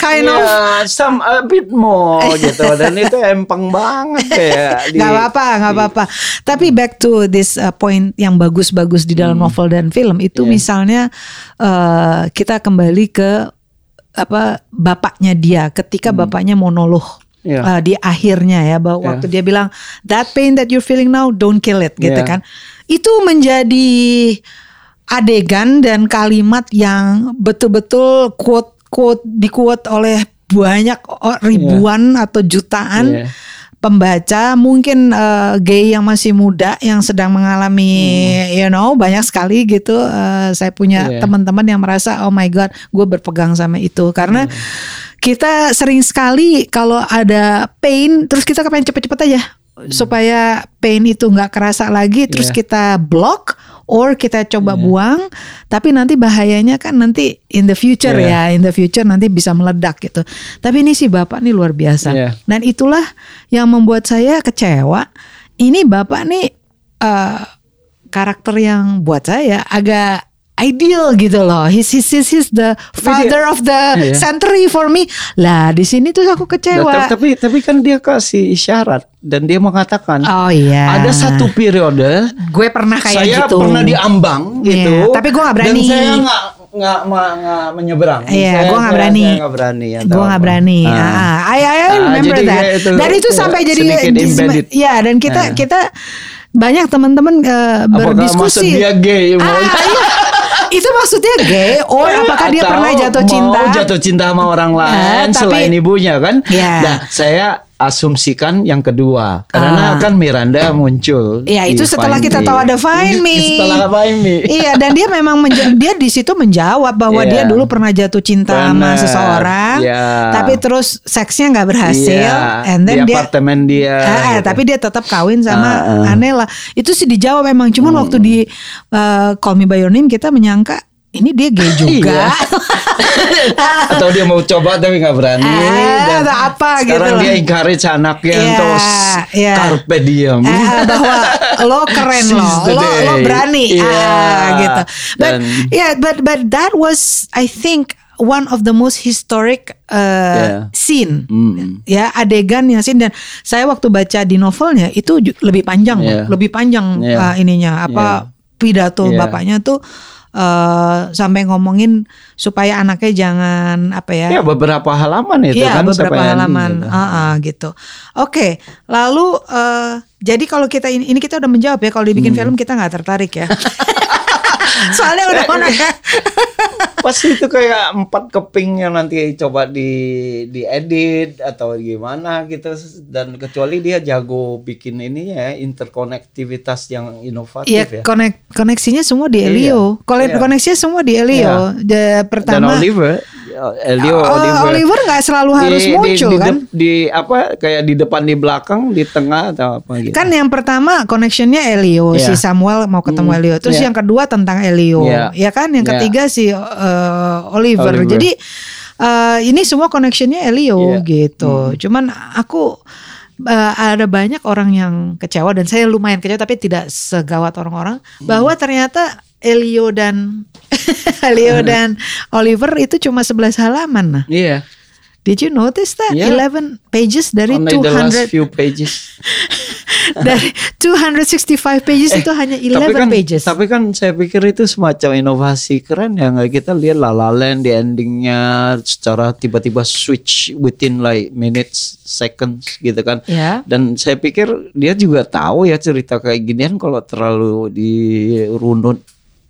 kind yeah, of some a bit more gitu. Dan itu empang banget ya. <laughs> Gak apa-apa, gak apa-apa. Tapi back to this uh, point yang bagus-bagus di dalam hmm. novel dan film itu yeah. misalnya uh, kita kembali ke apa bapaknya dia ketika hmm. bapaknya monolog yeah. uh, di akhirnya ya bahwa yeah. waktu dia bilang that pain that you're feeling now don't kill it gitu yeah. kan itu menjadi adegan dan kalimat yang betul-betul quote quote di quote oleh banyak ribuan yeah. atau jutaan yeah. pembaca mungkin uh, gay yang masih muda yang sedang mengalami hmm. you know banyak sekali gitu uh, saya punya yeah. teman-teman yang merasa oh my god gue berpegang sama itu karena yeah kita sering sekali kalau ada pain terus kita kepengen cepet-cepet aja hmm. supaya pain itu nggak kerasa lagi terus yeah. kita block or kita coba yeah. buang tapi nanti bahayanya kan nanti in the future yeah. ya in the future nanti bisa meledak gitu tapi ini sih bapak nih luar biasa yeah. dan itulah yang membuat saya kecewa ini bapak nih uh, karakter yang buat saya agak ideal gitu loh. He's he's he's, he's the father of the iya. century for me. Lah di sini tuh aku kecewa. Nah, tapi tapi kan dia kasih isyarat dan dia mengatakan oh iya ada satu periode gue pernah kayak saya gitu. pernah diambang gitu. Yeah, tapi gue gak berani. Dan saya nggak nggak nggak menyeberang. Iya, gue nggak berani. Saya nggak berani. Ya, gue nggak berani. Ah, ah. I, I remember ah, that. Itu, dan itu sampai jadi ya dan kita ah. kita banyak teman-teman uh, berdiskusi. Apakah dia gay? Ah, iya. <laughs> itu maksudnya gay or apakah dia pernah jatuh cinta? Mau jatuh cinta sama orang lain uh, tapi, selain ibunya kan? Yeah. Nah, saya asumsikan yang kedua karena ah. kan Miranda muncul. Iya itu setelah kita tahu ada Find Me. <laughs> Setelah Find Me. iya dan dia memang dia di situ menjawab bahwa yeah. dia dulu pernah jatuh cinta Bener. sama seseorang, yeah. tapi terus seksnya nggak berhasil, yeah. and then di dia apartemen dia. Eh, gitu. tapi dia tetap kawin sama uh, uh. Anela. Itu sih dijawab memang, cuman hmm. waktu di uh, Call Me by Your Name kita menyangka ini dia gay <laughs> juga. Iya. atau dia mau coba tapi nggak berani. Eh, dan apa sekarang gitu. Sekarang dia encourage anaknya yeah, untuk yeah. carpe diem. Eh, bahwa lo keren lo, lo, lo berani. Yeah. Ah, gitu. But dan, yeah, but but that was I think one of the most historic uh, yeah. scene mm. ya adegan yang scene dan saya waktu baca di novelnya itu lebih panjang yeah. lebih panjang yeah. uh, ininya apa yeah. pidato yeah. bapaknya tuh uh, sampai ngomongin supaya anaknya jangan apa ya? Ya beberapa halaman itu ya, kan. beberapa halaman. Gitu. Uh, uh, gitu. Oke, okay. lalu uh, jadi kalau kita ini, ini kita udah menjawab ya kalau dibikin hmm. film kita nggak tertarik ya. <laughs> Soalnya udah mana <laughs> ya? Pasti itu kayak empat keping yang nanti coba di diedit atau gimana gitu dan kecuali dia jago bikin ini ya interkonektivitas yang inovatif ya. ya. Konek koneksinya semua di Elio. Iya. iya. Koneksinya semua di Elio. Iya. Pertama dan Oliver Elio uh, Oliver. Oliver nggak selalu harus di, muncul di, kan? Di, di apa kayak di depan di belakang di tengah atau apa gitu. Kan yang pertama connectionnya Elio yeah. si Samuel mau ketemu hmm, Elio. Terus yeah. yang kedua tentang Elio, yeah. ya kan? Yang yeah. ketiga si uh, Oliver. Oliver. Jadi uh, ini semua connectionnya Elio yeah. gitu. Hmm. Cuman aku uh, ada banyak orang yang kecewa dan saya lumayan kecewa tapi tidak segawat orang-orang hmm. bahwa ternyata Elio dan <laughs> Elio <laughs> dan Oliver itu cuma 11 halaman nah. Iya. Yeah. Did you notice that? Yeah. 11 pages dari Only 200 the last few pages. <laughs> dari 265 pages eh, itu hanya 11 tapi kan, pages. Tapi kan saya pikir itu semacam inovasi keren ya nggak kita lihat La La Land di endingnya secara tiba-tiba switch within like minutes, seconds gitu kan. Yeah. Dan saya pikir dia juga tahu ya cerita kayak ginian kalau terlalu dirunut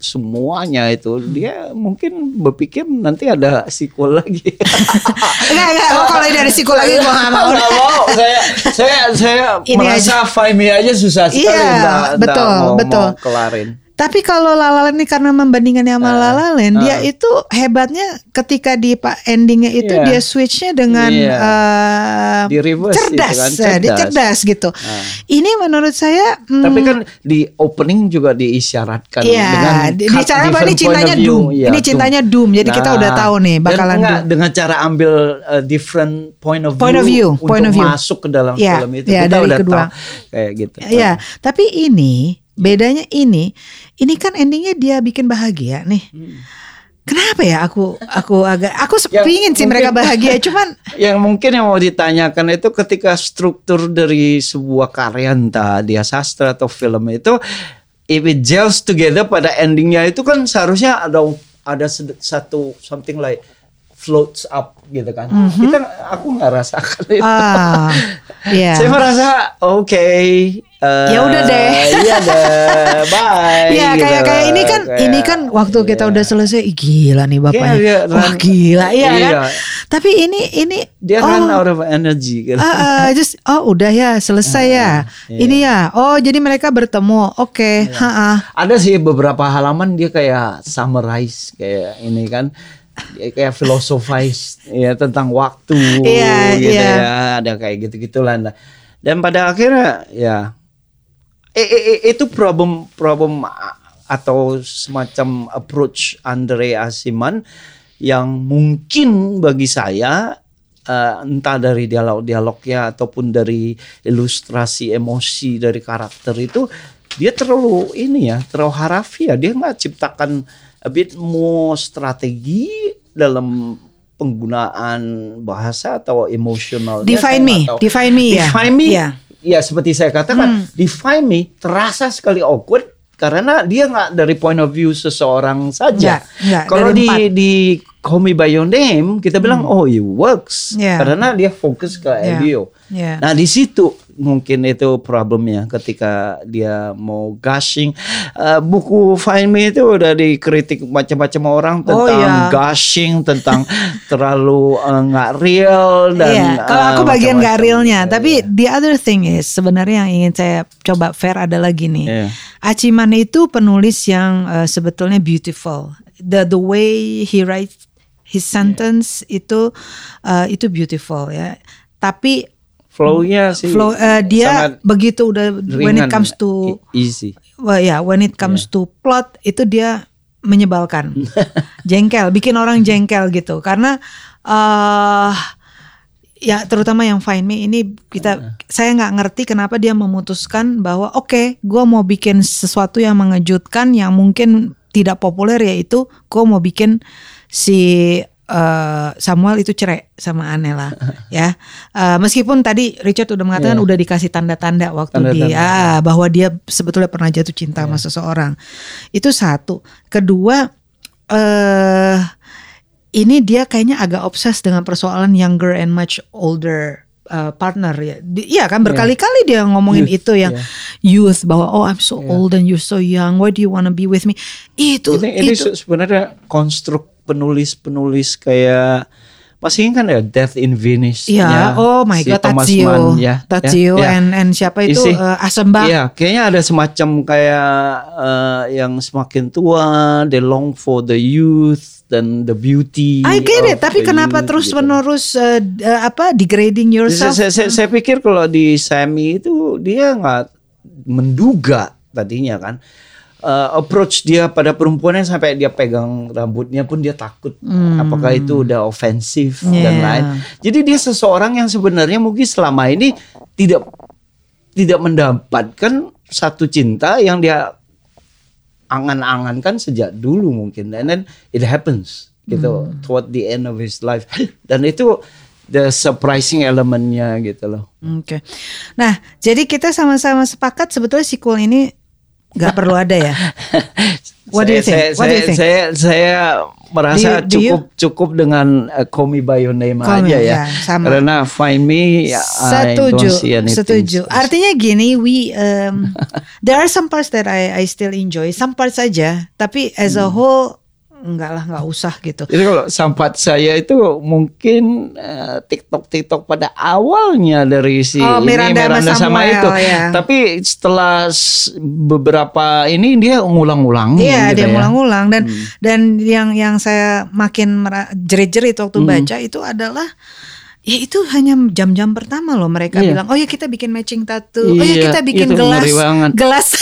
semuanya itu hmm. dia mungkin berpikir nanti ada sequel lagi. <laughs> enggak enggak oh, kalau ada sequel lagi gua enggak mau. Enggak mau. Saya saya saya Ini merasa aja. Aja susah sekali iya, betul, mau, betul. mau kelarin. Tapi kalau Lalaland ini karena membandingkannya sama uh, uh. dia itu hebatnya ketika di pak endingnya itu yeah. dia switchnya dengan yeah. uh, di reverse cerdas, gitu kan, cerdas. dia cerdas gitu. Uh. Ini menurut saya. Hmm, Tapi kan di opening juga diisyaratkan yeah, dengan di, di cara apa ini cintanya doom, yeah, ini cintanya doom. Jadi nah, kita udah tahu nih bakalan dan doom. dengan cara ambil uh, different point of point view, of view point of view. masuk ke dalam yeah, film itu. Yeah, kita dari udah kedua. tahu kayak gitu. Ya, yeah, tapi ini bedanya ini ini kan endingnya dia bikin bahagia nih hmm. Kenapa ya aku aku agak aku pingin sih mereka bahagia cuman <laughs> yang mungkin yang mau ditanyakan itu ketika struktur dari sebuah karya entah dia sastra atau film itu if it gels together pada endingnya itu kan seharusnya ada ada satu something like floats up gitu kan. Mm -hmm. Kita aku nggak rasakan itu. Ah, yeah. <laughs> Saya merasa oke. Okay, uh, ya udah deh. Iya deh. <laughs> Bye. Ya gitu. kayak kayak ini kan kayak, ini kan waktu yeah. kita udah selesai gila nih bapaknya. Yeah, yeah, Wah gila iya, iya kan. Tapi ini ini dia oh, run out of energy gitu. Uh, uh, just oh udah ya selesai uh, ya. Yeah. Ini ya. Oh jadi mereka bertemu. Oke. Okay. Iya. Yeah. Ada sih beberapa halaman dia kayak summarize kayak ini kan kayak filosofis ya tentang waktu yeah, gitu yeah. ya. Ada kayak gitu gitulah dan pada akhirnya ya eh, eh, itu problem problem atau semacam approach Andre Asiman yang mungkin bagi saya uh, entah dari dialog-dialognya ataupun dari ilustrasi emosi dari karakter itu dia terlalu ini ya terlalu harafiah. Dia nggak ciptakan a bit more strategi dalam penggunaan bahasa atau emosional. Define me, atau, define me ya. Define me. Yeah. Ya seperti saya katakan, hmm. define me terasa sekali awkward karena dia nggak dari point of view seseorang saja. Kalau di empat. di Call Me by Your Name kita bilang hmm. oh it works yeah. karena dia fokus ke yeah. Elio. Yeah. Nah di situ mungkin itu problemnya ketika dia mau gushing. Uh, buku Find Me itu udah dikritik macam-macam orang oh, tentang oh, yeah. gushing, tentang <laughs> terlalu eh, nggak uh, real dan. Yeah. Kalau aku uh, bagian nggak realnya, yeah. tapi the other thing is sebenarnya yang ingin saya coba fair adalah gini. Yeah. Aciman itu penulis yang uh, sebetulnya beautiful. The the way he writes his sentence yeah. itu uh, itu beautiful ya. Tapi flow-nya sih flow uh, dia begitu udah when it comes to easy. Well, ya, yeah, when it comes yeah. to plot itu dia menyebalkan. <laughs> jengkel, bikin orang jengkel gitu. Karena uh, ya terutama yang Find Me ini kita uh. saya nggak ngerti kenapa dia memutuskan bahwa oke, okay, gue mau bikin sesuatu yang mengejutkan yang mungkin tidak populer yaitu gue mau bikin si uh, Samuel itu cerai sama Anela <laughs> ya. Uh, meskipun tadi Richard udah mengatakan yeah. udah dikasih tanda-tanda waktu tanda -tanda. dia ah, bahwa dia sebetulnya pernah jatuh cinta yeah. sama seseorang. Itu satu. Kedua uh, ini dia kayaknya agak obses dengan persoalan younger and much older uh, partner ya. Iya kan berkali-kali dia ngomongin youth, itu yang yeah. Youth bahwa oh I'm so yeah. old and you're so young. Why do you wanna be with me? Itu ini, ini itu sebenarnya konstruk penulis-penulis kayak masih kan ya Death in Venice Iya, oh my si god Thomas Tadzio. Mann, ya. Tadzio ya, ya. and and siapa itu Isi, uh, Asemba. Iya, kayaknya ada semacam kayak uh, yang semakin tua, they long for the youth dan the beauty. I get it, tapi kenapa terus gitu. menerus uh, uh, apa degrading yourself? Saya, saya, saya pikir kalau di Sammy itu dia nggak menduga tadinya kan uh, approach dia pada perempuannya sampai dia pegang rambutnya pun dia takut hmm. apakah itu udah ofensif yeah. dan lain. Jadi dia seseorang yang sebenarnya mungkin selama ini tidak tidak mendapatkan satu cinta yang dia angan-angankan sejak dulu mungkin and then it happens gitu hmm. toward the end of his life dan itu the surprising elementnya gitu loh. Oke. Okay. Nah, jadi kita sama-sama sepakat sebetulnya sequel ini Gak <laughs> perlu ada ya. <laughs> What do you think? Saya, What do you think? Saya saya merasa do you, do cukup you? cukup dengan uh, Call Me by Your Name Call aja me, ya. ya sama. Karena Find Me ya, setuju, setuju. Artinya gini, we um, <laughs> there are some parts that I I still enjoy, some parts saja, tapi as a hmm. whole enggak lah enggak usah gitu. Jadi kalau sampat saya itu mungkin uh, TikTok TikTok pada awalnya dari si oh, Miranda, ini Miranda sama, sama itu. Ya. Tapi setelah beberapa ini dia ngulang-ulang Iya, gitu dia ya. ngulang-ulang dan hmm. dan yang yang saya makin jerit-jerit waktu hmm. baca itu adalah Ya itu hanya jam-jam pertama loh mereka iya. bilang, oh ya kita bikin matching tattoo, iya, oh ya kita bikin gelas, gelas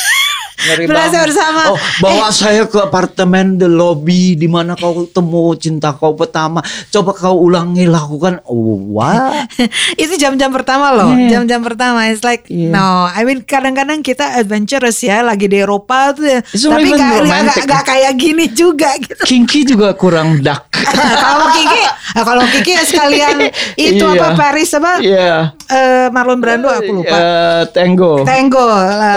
Berasa bersama. Oh, bawa eh. saya ke apartemen the lobby di mana kau temu cinta kau pertama. Coba kau ulangi lakukan. Oh, what? <laughs> itu jam-jam pertama loh. Jam-jam yeah. pertama. It's like yeah. no. I mean kadang-kadang kita adventurous ya lagi di Eropa tuh. Ya. Tapi gak, gak, kayak gini juga <laughs> gitu. Kinky juga kurang dark. <laughs> kalau Kiki, kalau Kiki sekalian itu yeah. apa Paris apa? Yeah. Uh, Marlon Brando aku lupa. Uh, tango. Tango,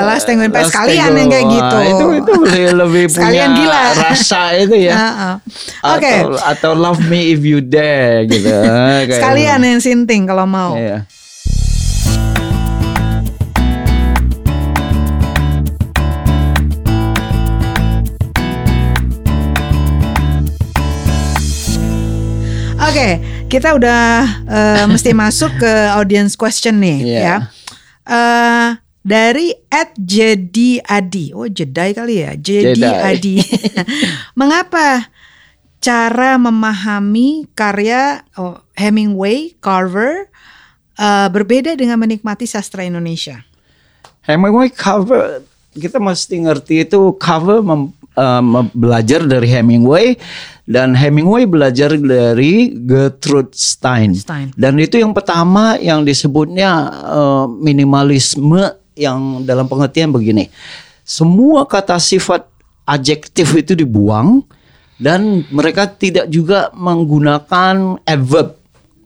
last Tango in sekalian yang kayak gitu. Wah, itu itu lebih <laughs> punya gila. rasa itu ya. Uh -uh. Oke. Okay. Atau, atau Love Me If You Dare gitu. <laughs> sekalian yang sinting kalau mau. Iya. Oke, okay, kita udah uh, mesti <laughs> masuk ke audience question nih yeah. ya. Uh, dari at Jadi Adi. Oh, Jedai kali ya. Jadi Adi. <laughs> Mengapa cara memahami karya oh, Hemingway, Carver uh, berbeda dengan menikmati sastra Indonesia? Hemingway cover kita mesti ngerti itu cover mem, uh, belajar dari Hemingway dan Hemingway belajar dari Gertrude Stein. Stein. Dan itu yang pertama yang disebutnya uh, minimalisme yang dalam pengertian begini. Semua kata sifat adjektif itu dibuang dan mereka tidak juga menggunakan adverb.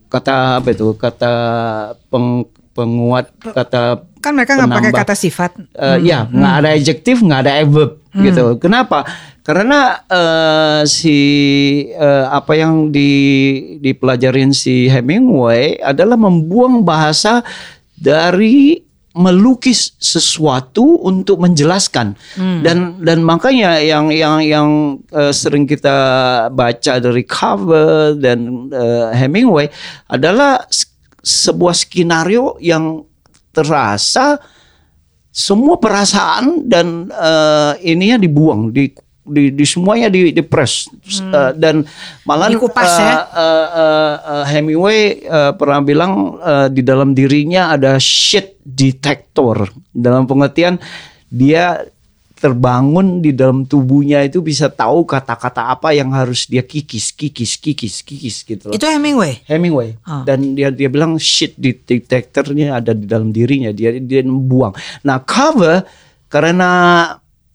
Kata apa itu? Kata peng, penguat kata kan mereka nggak pakai kata sifat. Uh, hmm. Ya, nggak hmm. ada adjektif, nggak ada adverb. hmm. gitu. Kenapa? Karena uh, si uh, apa yang di dipelajarin si Hemingway adalah membuang bahasa dari melukis sesuatu untuk menjelaskan hmm. dan dan makanya yang yang yang uh, sering kita baca dari cover dan uh, Hemingway adalah sebuah skenario yang terasa semua perasaan dan uh, ininya dibuang di di, di semuanya di, di press hmm. uh, dan malah Dikupas, uh, ya? uh, uh, uh, Hemingway uh, pernah bilang uh, di dalam dirinya ada shit detector dalam pengertian dia terbangun di dalam tubuhnya itu bisa tahu kata-kata apa yang harus dia kikis, kikis, kikis, kikis gitu. Loh. Itu Hemingway. Hemingway. Oh. Dan dia dia bilang shit detectornya ada di dalam dirinya. Dia dia membuang. Nah cover karena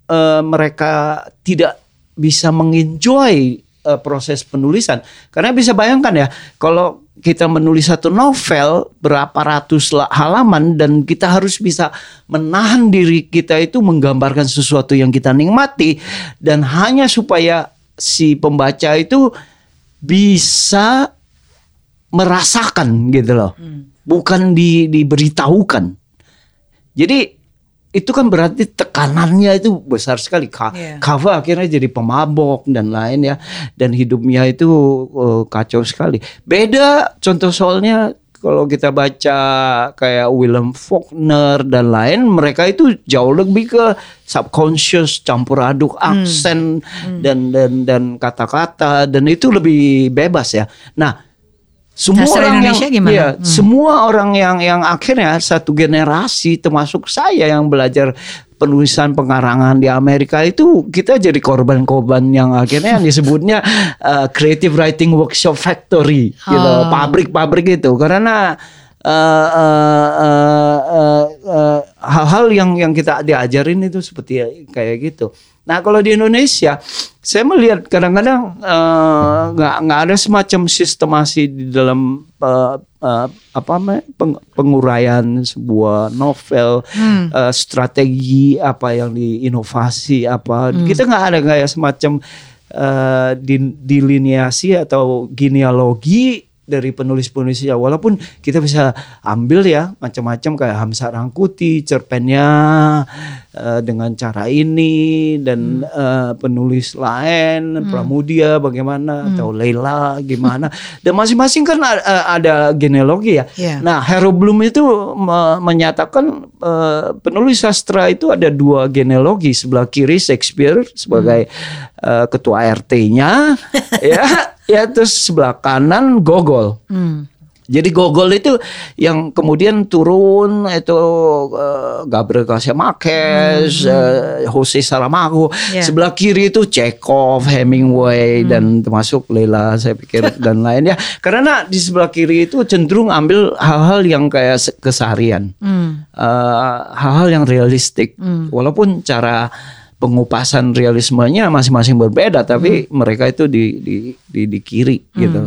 uh, mereka tidak bisa mengenjoy uh, proses penulisan. Karena bisa bayangkan ya, kalau kita menulis satu novel berapa ratus halaman dan kita harus bisa menahan diri kita itu menggambarkan sesuatu yang kita nikmati dan hanya supaya si pembaca itu bisa merasakan gitu loh. Hmm. Bukan di diberitahukan. Jadi itu kan berarti tekanannya itu besar sekali. Ka yeah. Kava akhirnya jadi pemabok dan lain ya, dan hidupnya itu uh, kacau sekali. Beda contoh soalnya kalau kita baca kayak Willem Faulkner dan lain, mereka itu jauh lebih ke subconscious, campur aduk hmm. aksen hmm. dan dan dan kata-kata dan itu lebih bebas ya. Nah semua orang Indonesia yang, gimana? Ya, hmm. semua orang yang yang akhirnya satu generasi termasuk saya yang belajar penulisan pengarangan di Amerika itu kita jadi korban-korban yang akhirnya yang disebutnya uh, <laughs> creative writing workshop factory gitu, oh. gitu, pabrik-pabrik itu karena uh, uh, uh, uh, uh, hal-hal yang yang kita diajarin itu seperti kayak gitu. Nah kalau di Indonesia, saya melihat kadang-kadang nggak uh, nggak ada semacam sistemasi di dalam uh, uh, apa peng, penguraian sebuah novel, hmm. uh, strategi apa yang diinovasi apa, hmm. kita nggak ada kayak semacam uh, dilineasi atau genealogi dari penulis-penulisnya walaupun kita bisa ambil ya macam-macam kayak Hamzah Rangkuti cerpennya uh, dengan cara ini dan hmm. uh, penulis lain hmm. Pramudia bagaimana hmm. atau Leila gimana dan masing-masing kan ada, ada genealogi ya. Yeah. Nah Hero Bloom itu me menyatakan uh, penulis sastra itu ada dua genealogi sebelah kiri Shakespeare sebagai hmm. uh, ketua RT-nya <laughs> ya ya terus sebelah kanan Gogol. Hmm. Jadi Gogol itu yang kemudian turun itu uh, Gabriel Garcia Marquez, hmm. uh, Jose Saramago. Yeah. Sebelah kiri itu Chekhov, Hemingway hmm. dan termasuk Lela saya pikir dan lainnya. Karena di sebelah kiri itu cenderung ambil hal-hal yang kayak keseharian, hmm. uh, hal-hal yang realistik. Hmm. Walaupun cara pengupasan realismenya masing-masing berbeda tapi hmm. mereka itu di di di, di kiri hmm. gitu.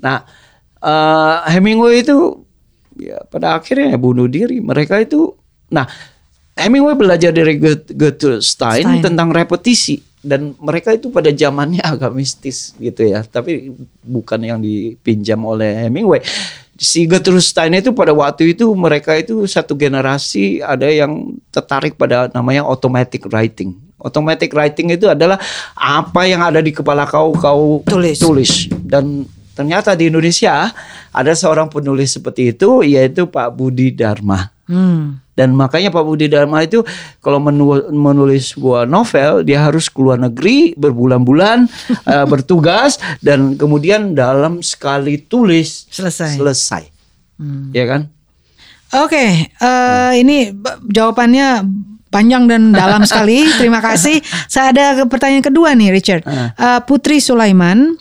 Nah, uh, Hemingway itu ya pada akhirnya bunuh diri. Mereka itu nah Hemingway belajar dari Goethe Stein, Stein tentang repetisi dan mereka itu pada zamannya <laughs> agak mistis gitu ya, tapi bukan yang dipinjam oleh Hemingway si Gertrude Stein itu pada waktu itu mereka itu satu generasi ada yang tertarik pada namanya automatic writing. Automatic writing itu adalah apa yang ada di kepala kau kau tulis. tulis dan ternyata di Indonesia ada seorang penulis seperti itu yaitu Pak Budi Dharma. Hmm. Dan makanya Pak Budi Dharma itu kalau menulis sebuah novel dia harus keluar negeri berbulan-bulan uh, <laughs> bertugas dan kemudian dalam sekali tulis selesai. Selesai. Hmm. Ya kan? Oke, okay, uh, eh, ini jawabannya panjang dan dalam <laughs> sekali. Terima kasih. Saya ada pertanyaan kedua nih, Richard. Uh, Putri Sulaiman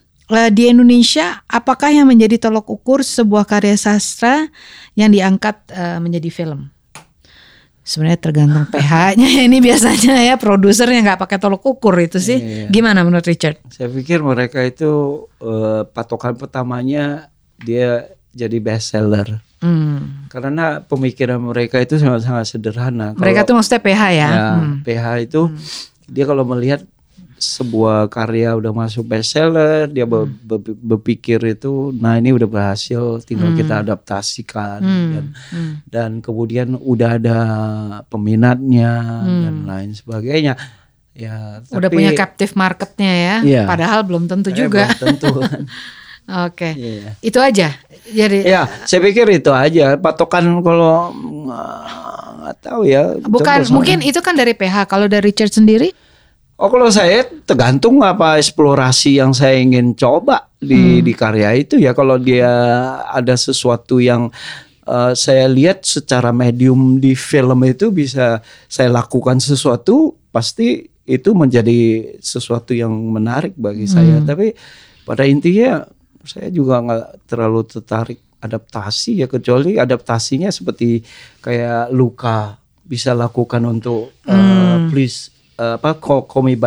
di Indonesia, apakah yang menjadi tolok ukur sebuah karya sastra yang diangkat uh, menjadi film? Sebenarnya tergantung pH-nya <laughs> ini biasanya ya produsernya nggak pakai tolok ukur itu sih. Iya. Gimana menurut Richard? Saya pikir mereka itu uh, patokan pertamanya dia jadi best seller. Hmm. Karena pemikiran mereka itu sangat-sangat sederhana. Mereka Kalau, tuh maksudnya pH ya. ya hmm. pH itu hmm. dia kalau melihat sebuah karya udah masuk bestseller dia hmm. be, be, berpikir itu nah ini udah berhasil tinggal hmm. kita adaptasikan hmm. dan hmm. dan kemudian udah ada peminatnya hmm. dan lain sebagainya ya tapi, udah punya captive marketnya ya yeah. padahal belum tentu eh, juga belum tentu <laughs> Oke, okay. Iya. yeah. itu aja. Jadi ya, saya pikir itu aja patokan kalau nggak tahu ya. Bukan, mungkin itu kan dari PH. Kalau dari Richard sendiri? Oh kalau saya tergantung apa eksplorasi yang saya ingin coba di hmm. di karya itu ya kalau dia ada sesuatu yang uh, saya lihat secara medium di film itu bisa saya lakukan sesuatu pasti itu menjadi sesuatu yang menarik bagi hmm. saya tapi pada intinya saya juga nggak terlalu tertarik adaptasi ya kecuali adaptasinya seperti kayak luka bisa lakukan untuk uh, hmm. please apa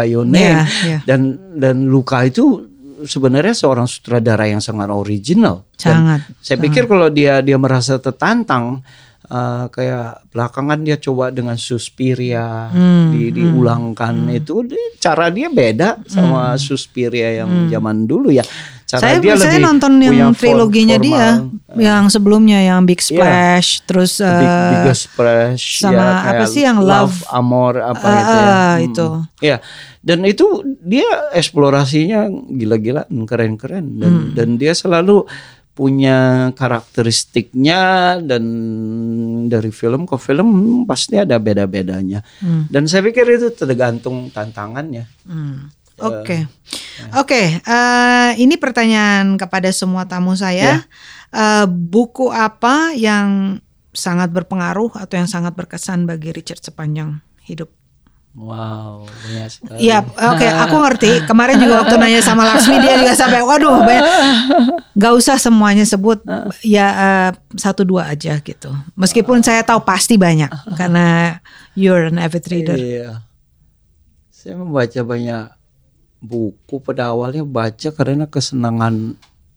Your Name yeah, yeah. dan dan Luka itu sebenarnya seorang sutradara yang sangat original. Sangat. Dan saya pikir kalau dia dia merasa tertantang uh, kayak belakangan dia coba dengan Suspiria hmm, di, diulangkan hmm. itu cara dia beda sama hmm. Suspiria yang hmm. zaman dulu ya. Cara saya dia saya nonton yang triloginya formal, dia, uh, yang sebelumnya yang Big iya. Splash, yeah. terus uh, Big, Big Splash, sama ya, apa sih yang Love, Love Amor apa uh, gitu ya. Hmm. Itu. Ya, dan itu dia eksplorasinya gila-gila, keren-keren dan hmm. dan dia selalu punya karakteristiknya dan dari film ke film pasti ada beda-bedanya. Hmm. Dan saya pikir itu tergantung tantangannya. Hmm. Oke, okay. oke. Okay. Uh, eh, ini pertanyaan kepada semua tamu saya. Yeah. Uh, buku apa yang sangat berpengaruh atau yang sangat berkesan bagi Richard sepanjang hidup? Wow, banyak sekali. Iya, oke, okay, aku ngerti. Kemarin juga waktu nanya sama Laksmi dia juga sampai, waduh, banyak. Gak usah semuanya sebut, ya uh, satu dua aja gitu. Meskipun saya tahu pasti banyak karena you're an avid reader. Iya, saya membaca banyak buku pada awalnya baca karena kesenangan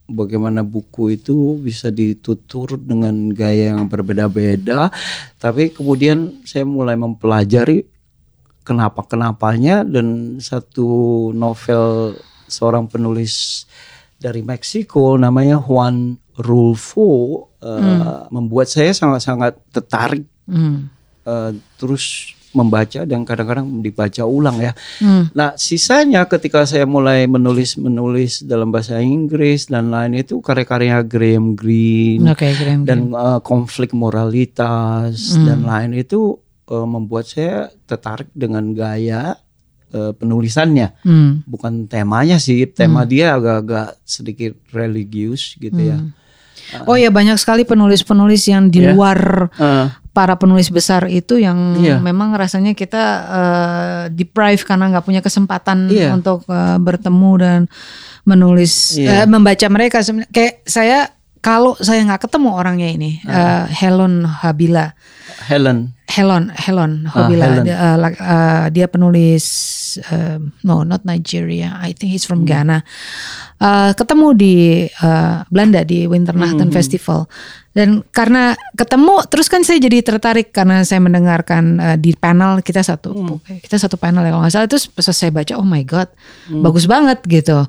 bagaimana buku itu bisa ditutur dengan gaya yang berbeda-beda tapi kemudian saya mulai mempelajari kenapa kenapanya dan satu novel seorang penulis dari Meksiko namanya Juan Rulfo uh, hmm. membuat saya sangat-sangat tertarik hmm. uh, terus membaca dan kadang-kadang dibaca ulang ya. Hmm. Nah sisanya ketika saya mulai menulis menulis dalam bahasa Inggris dan lain itu karya-karya Graham Greene okay, Graham dan Greene. Uh, konflik moralitas hmm. dan lain itu uh, membuat saya tertarik dengan gaya uh, penulisannya, hmm. bukan temanya sih. Tema hmm. dia agak-agak sedikit religius gitu ya. hmm. ya. Oh ya banyak sekali penulis-penulis yang di yeah. luar uh para penulis besar itu yang yeah. memang rasanya kita uh, deprive karena nggak punya kesempatan yeah. untuk uh, bertemu dan menulis yeah. uh, membaca mereka kayak saya kalau saya nggak ketemu orangnya ini uh. Uh, Helen Habila Helen Helen Helen Habila uh, Helen. Dia, uh, uh, dia penulis uh, no not Nigeria I think he's from hmm. Ghana uh, ketemu di uh, Belanda di Winternachten hmm. Festival dan karena ketemu terus kan saya jadi tertarik karena saya mendengarkan uh, di panel kita satu hmm. kita satu panel ya kalau nggak salah itu pas saya baca oh my god hmm. bagus banget gitu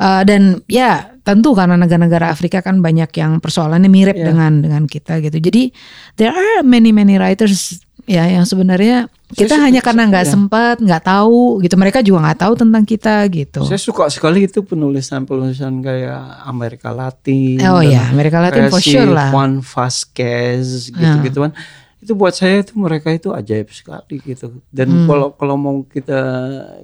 uh, dan ya tentu karena negara-negara Afrika kan banyak yang persoalannya mirip yeah. dengan dengan kita gitu jadi there are many many writers ya yang sebenarnya kita saya hanya suka, karena nggak ya. sempat nggak tahu gitu mereka juga nggak tahu tentang kita gitu saya suka sekali itu penulisan penulisan kayak Amerika Latin oh ya Amerika Latin for si sure lah Juan Vasquez gitu gituan itu buat saya itu mereka itu ajaib sekali gitu dan hmm. kalau kalau mau kita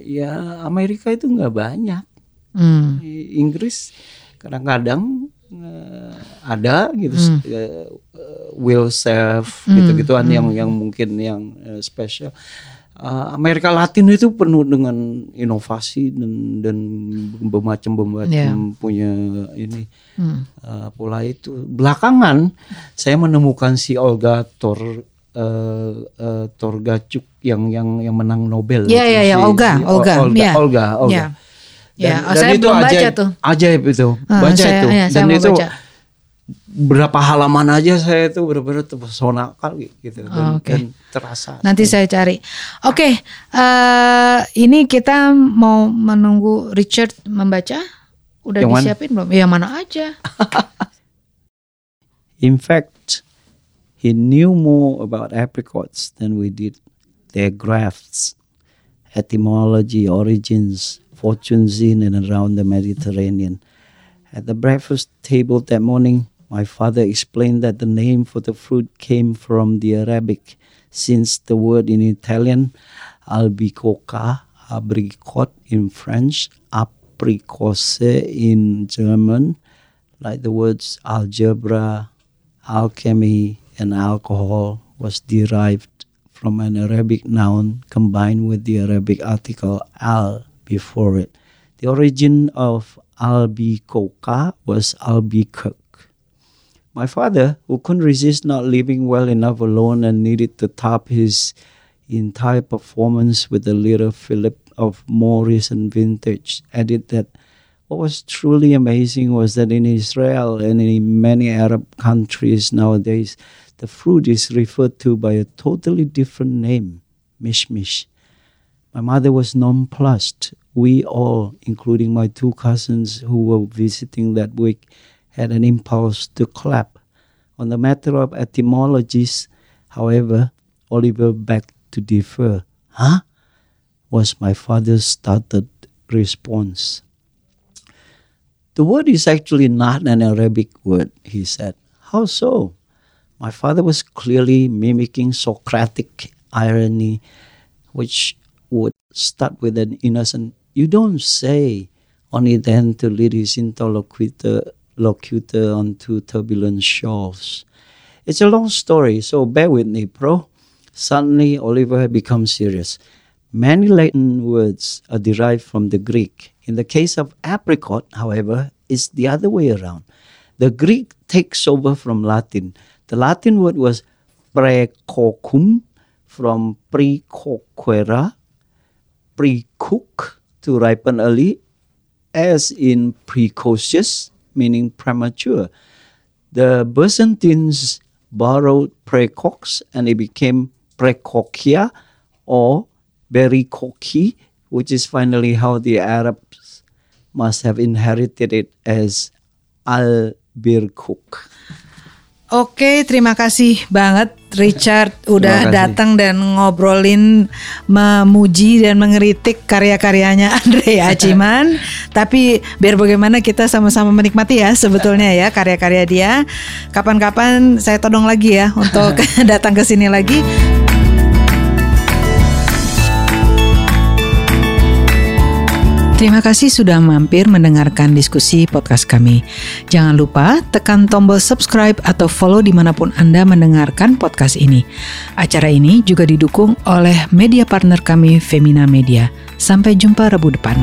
ya Amerika itu nggak banyak hmm. Inggris kadang-kadang uh, ada gitu hmm. uh, will serve hmm. gitu-gituan hmm. yang yang mungkin yang uh, spesial. Uh, Amerika Latin itu penuh dengan inovasi dan dan bermacam-macam yeah. punya ini hmm. uh, pola itu. Belakangan saya menemukan si Olga Tor uh, uh, Torgacuk yang yang yang menang Nobel. Iya iya iya Olga, Olga, Olga, yeah. Olga, Olga. Yeah. Dan, ya, dan saya itu belum ajaib, baca tuh. Ajaib itu, uh, baca saya, itu. Ya, dan itu baca. berapa halaman aja saya itu benar-benar terpesona kali gitu dan, okay. dan terasa. Nanti saya cari. Oke, okay, uh, eh, ini kita mau menunggu Richard membaca. Udah yang disiapin mana? belum? Yang mana aja? <laughs> In fact, he knew more about apricots than we did. Their grafts, etymology, origins, fortunes in and around the Mediterranean. At the breakfast table that morning, my father explained that the name for the fruit came from the Arabic, since the word in Italian, albicoca, abricot in French, apricose in German, like the words algebra, alchemy, and alcohol, was derived from an Arabic noun combined with the Arabic article al before it. The origin of albicoca was albicirc my father, who couldn't resist not living well enough alone and needed to top his entire performance with a little Philip of more recent vintage, added that what was truly amazing was that in Israel and in many Arab countries nowadays, the fruit is referred to by a totally different name, mishmish. My mother was nonplussed. We all, including my two cousins who were visiting that week, had an impulse to clap. On the matter of etymologies, however, Oliver begged to differ. Huh? was my father's startled response. The word is actually not an Arabic word, he said. How so? My father was clearly mimicking Socratic irony, which would start with an innocent, you don't say, only then to lead his interlocutor locutor onto turbulent shores. It's a long story, so bear with me, bro. Suddenly, Oliver had become serious. Many Latin words are derived from the Greek. In the case of apricot, however, it's the other way around. The Greek takes over from Latin. The Latin word was precocum, from precoquera, precook, to ripen early, as in precocious, meaning premature. The Byzantines borrowed precox and it became precocia or berikoki, which is finally how the Arabs must have inherited it as al-birkuk. Oke, terima kasih banget Richard udah datang dan ngobrolin memuji dan mengeritik karya-karyanya <laughs> Andre Aciman. Tapi biar bagaimana kita sama-sama menikmati ya sebetulnya ya karya-karya dia. Kapan-kapan saya todong lagi ya untuk <laughs> datang ke sini lagi. Terima kasih sudah mampir mendengarkan diskusi podcast kami. Jangan lupa tekan tombol subscribe atau follow di mana pun Anda mendengarkan podcast ini. Acara ini juga didukung oleh media partner kami Femina Media. Sampai jumpa Rabu depan.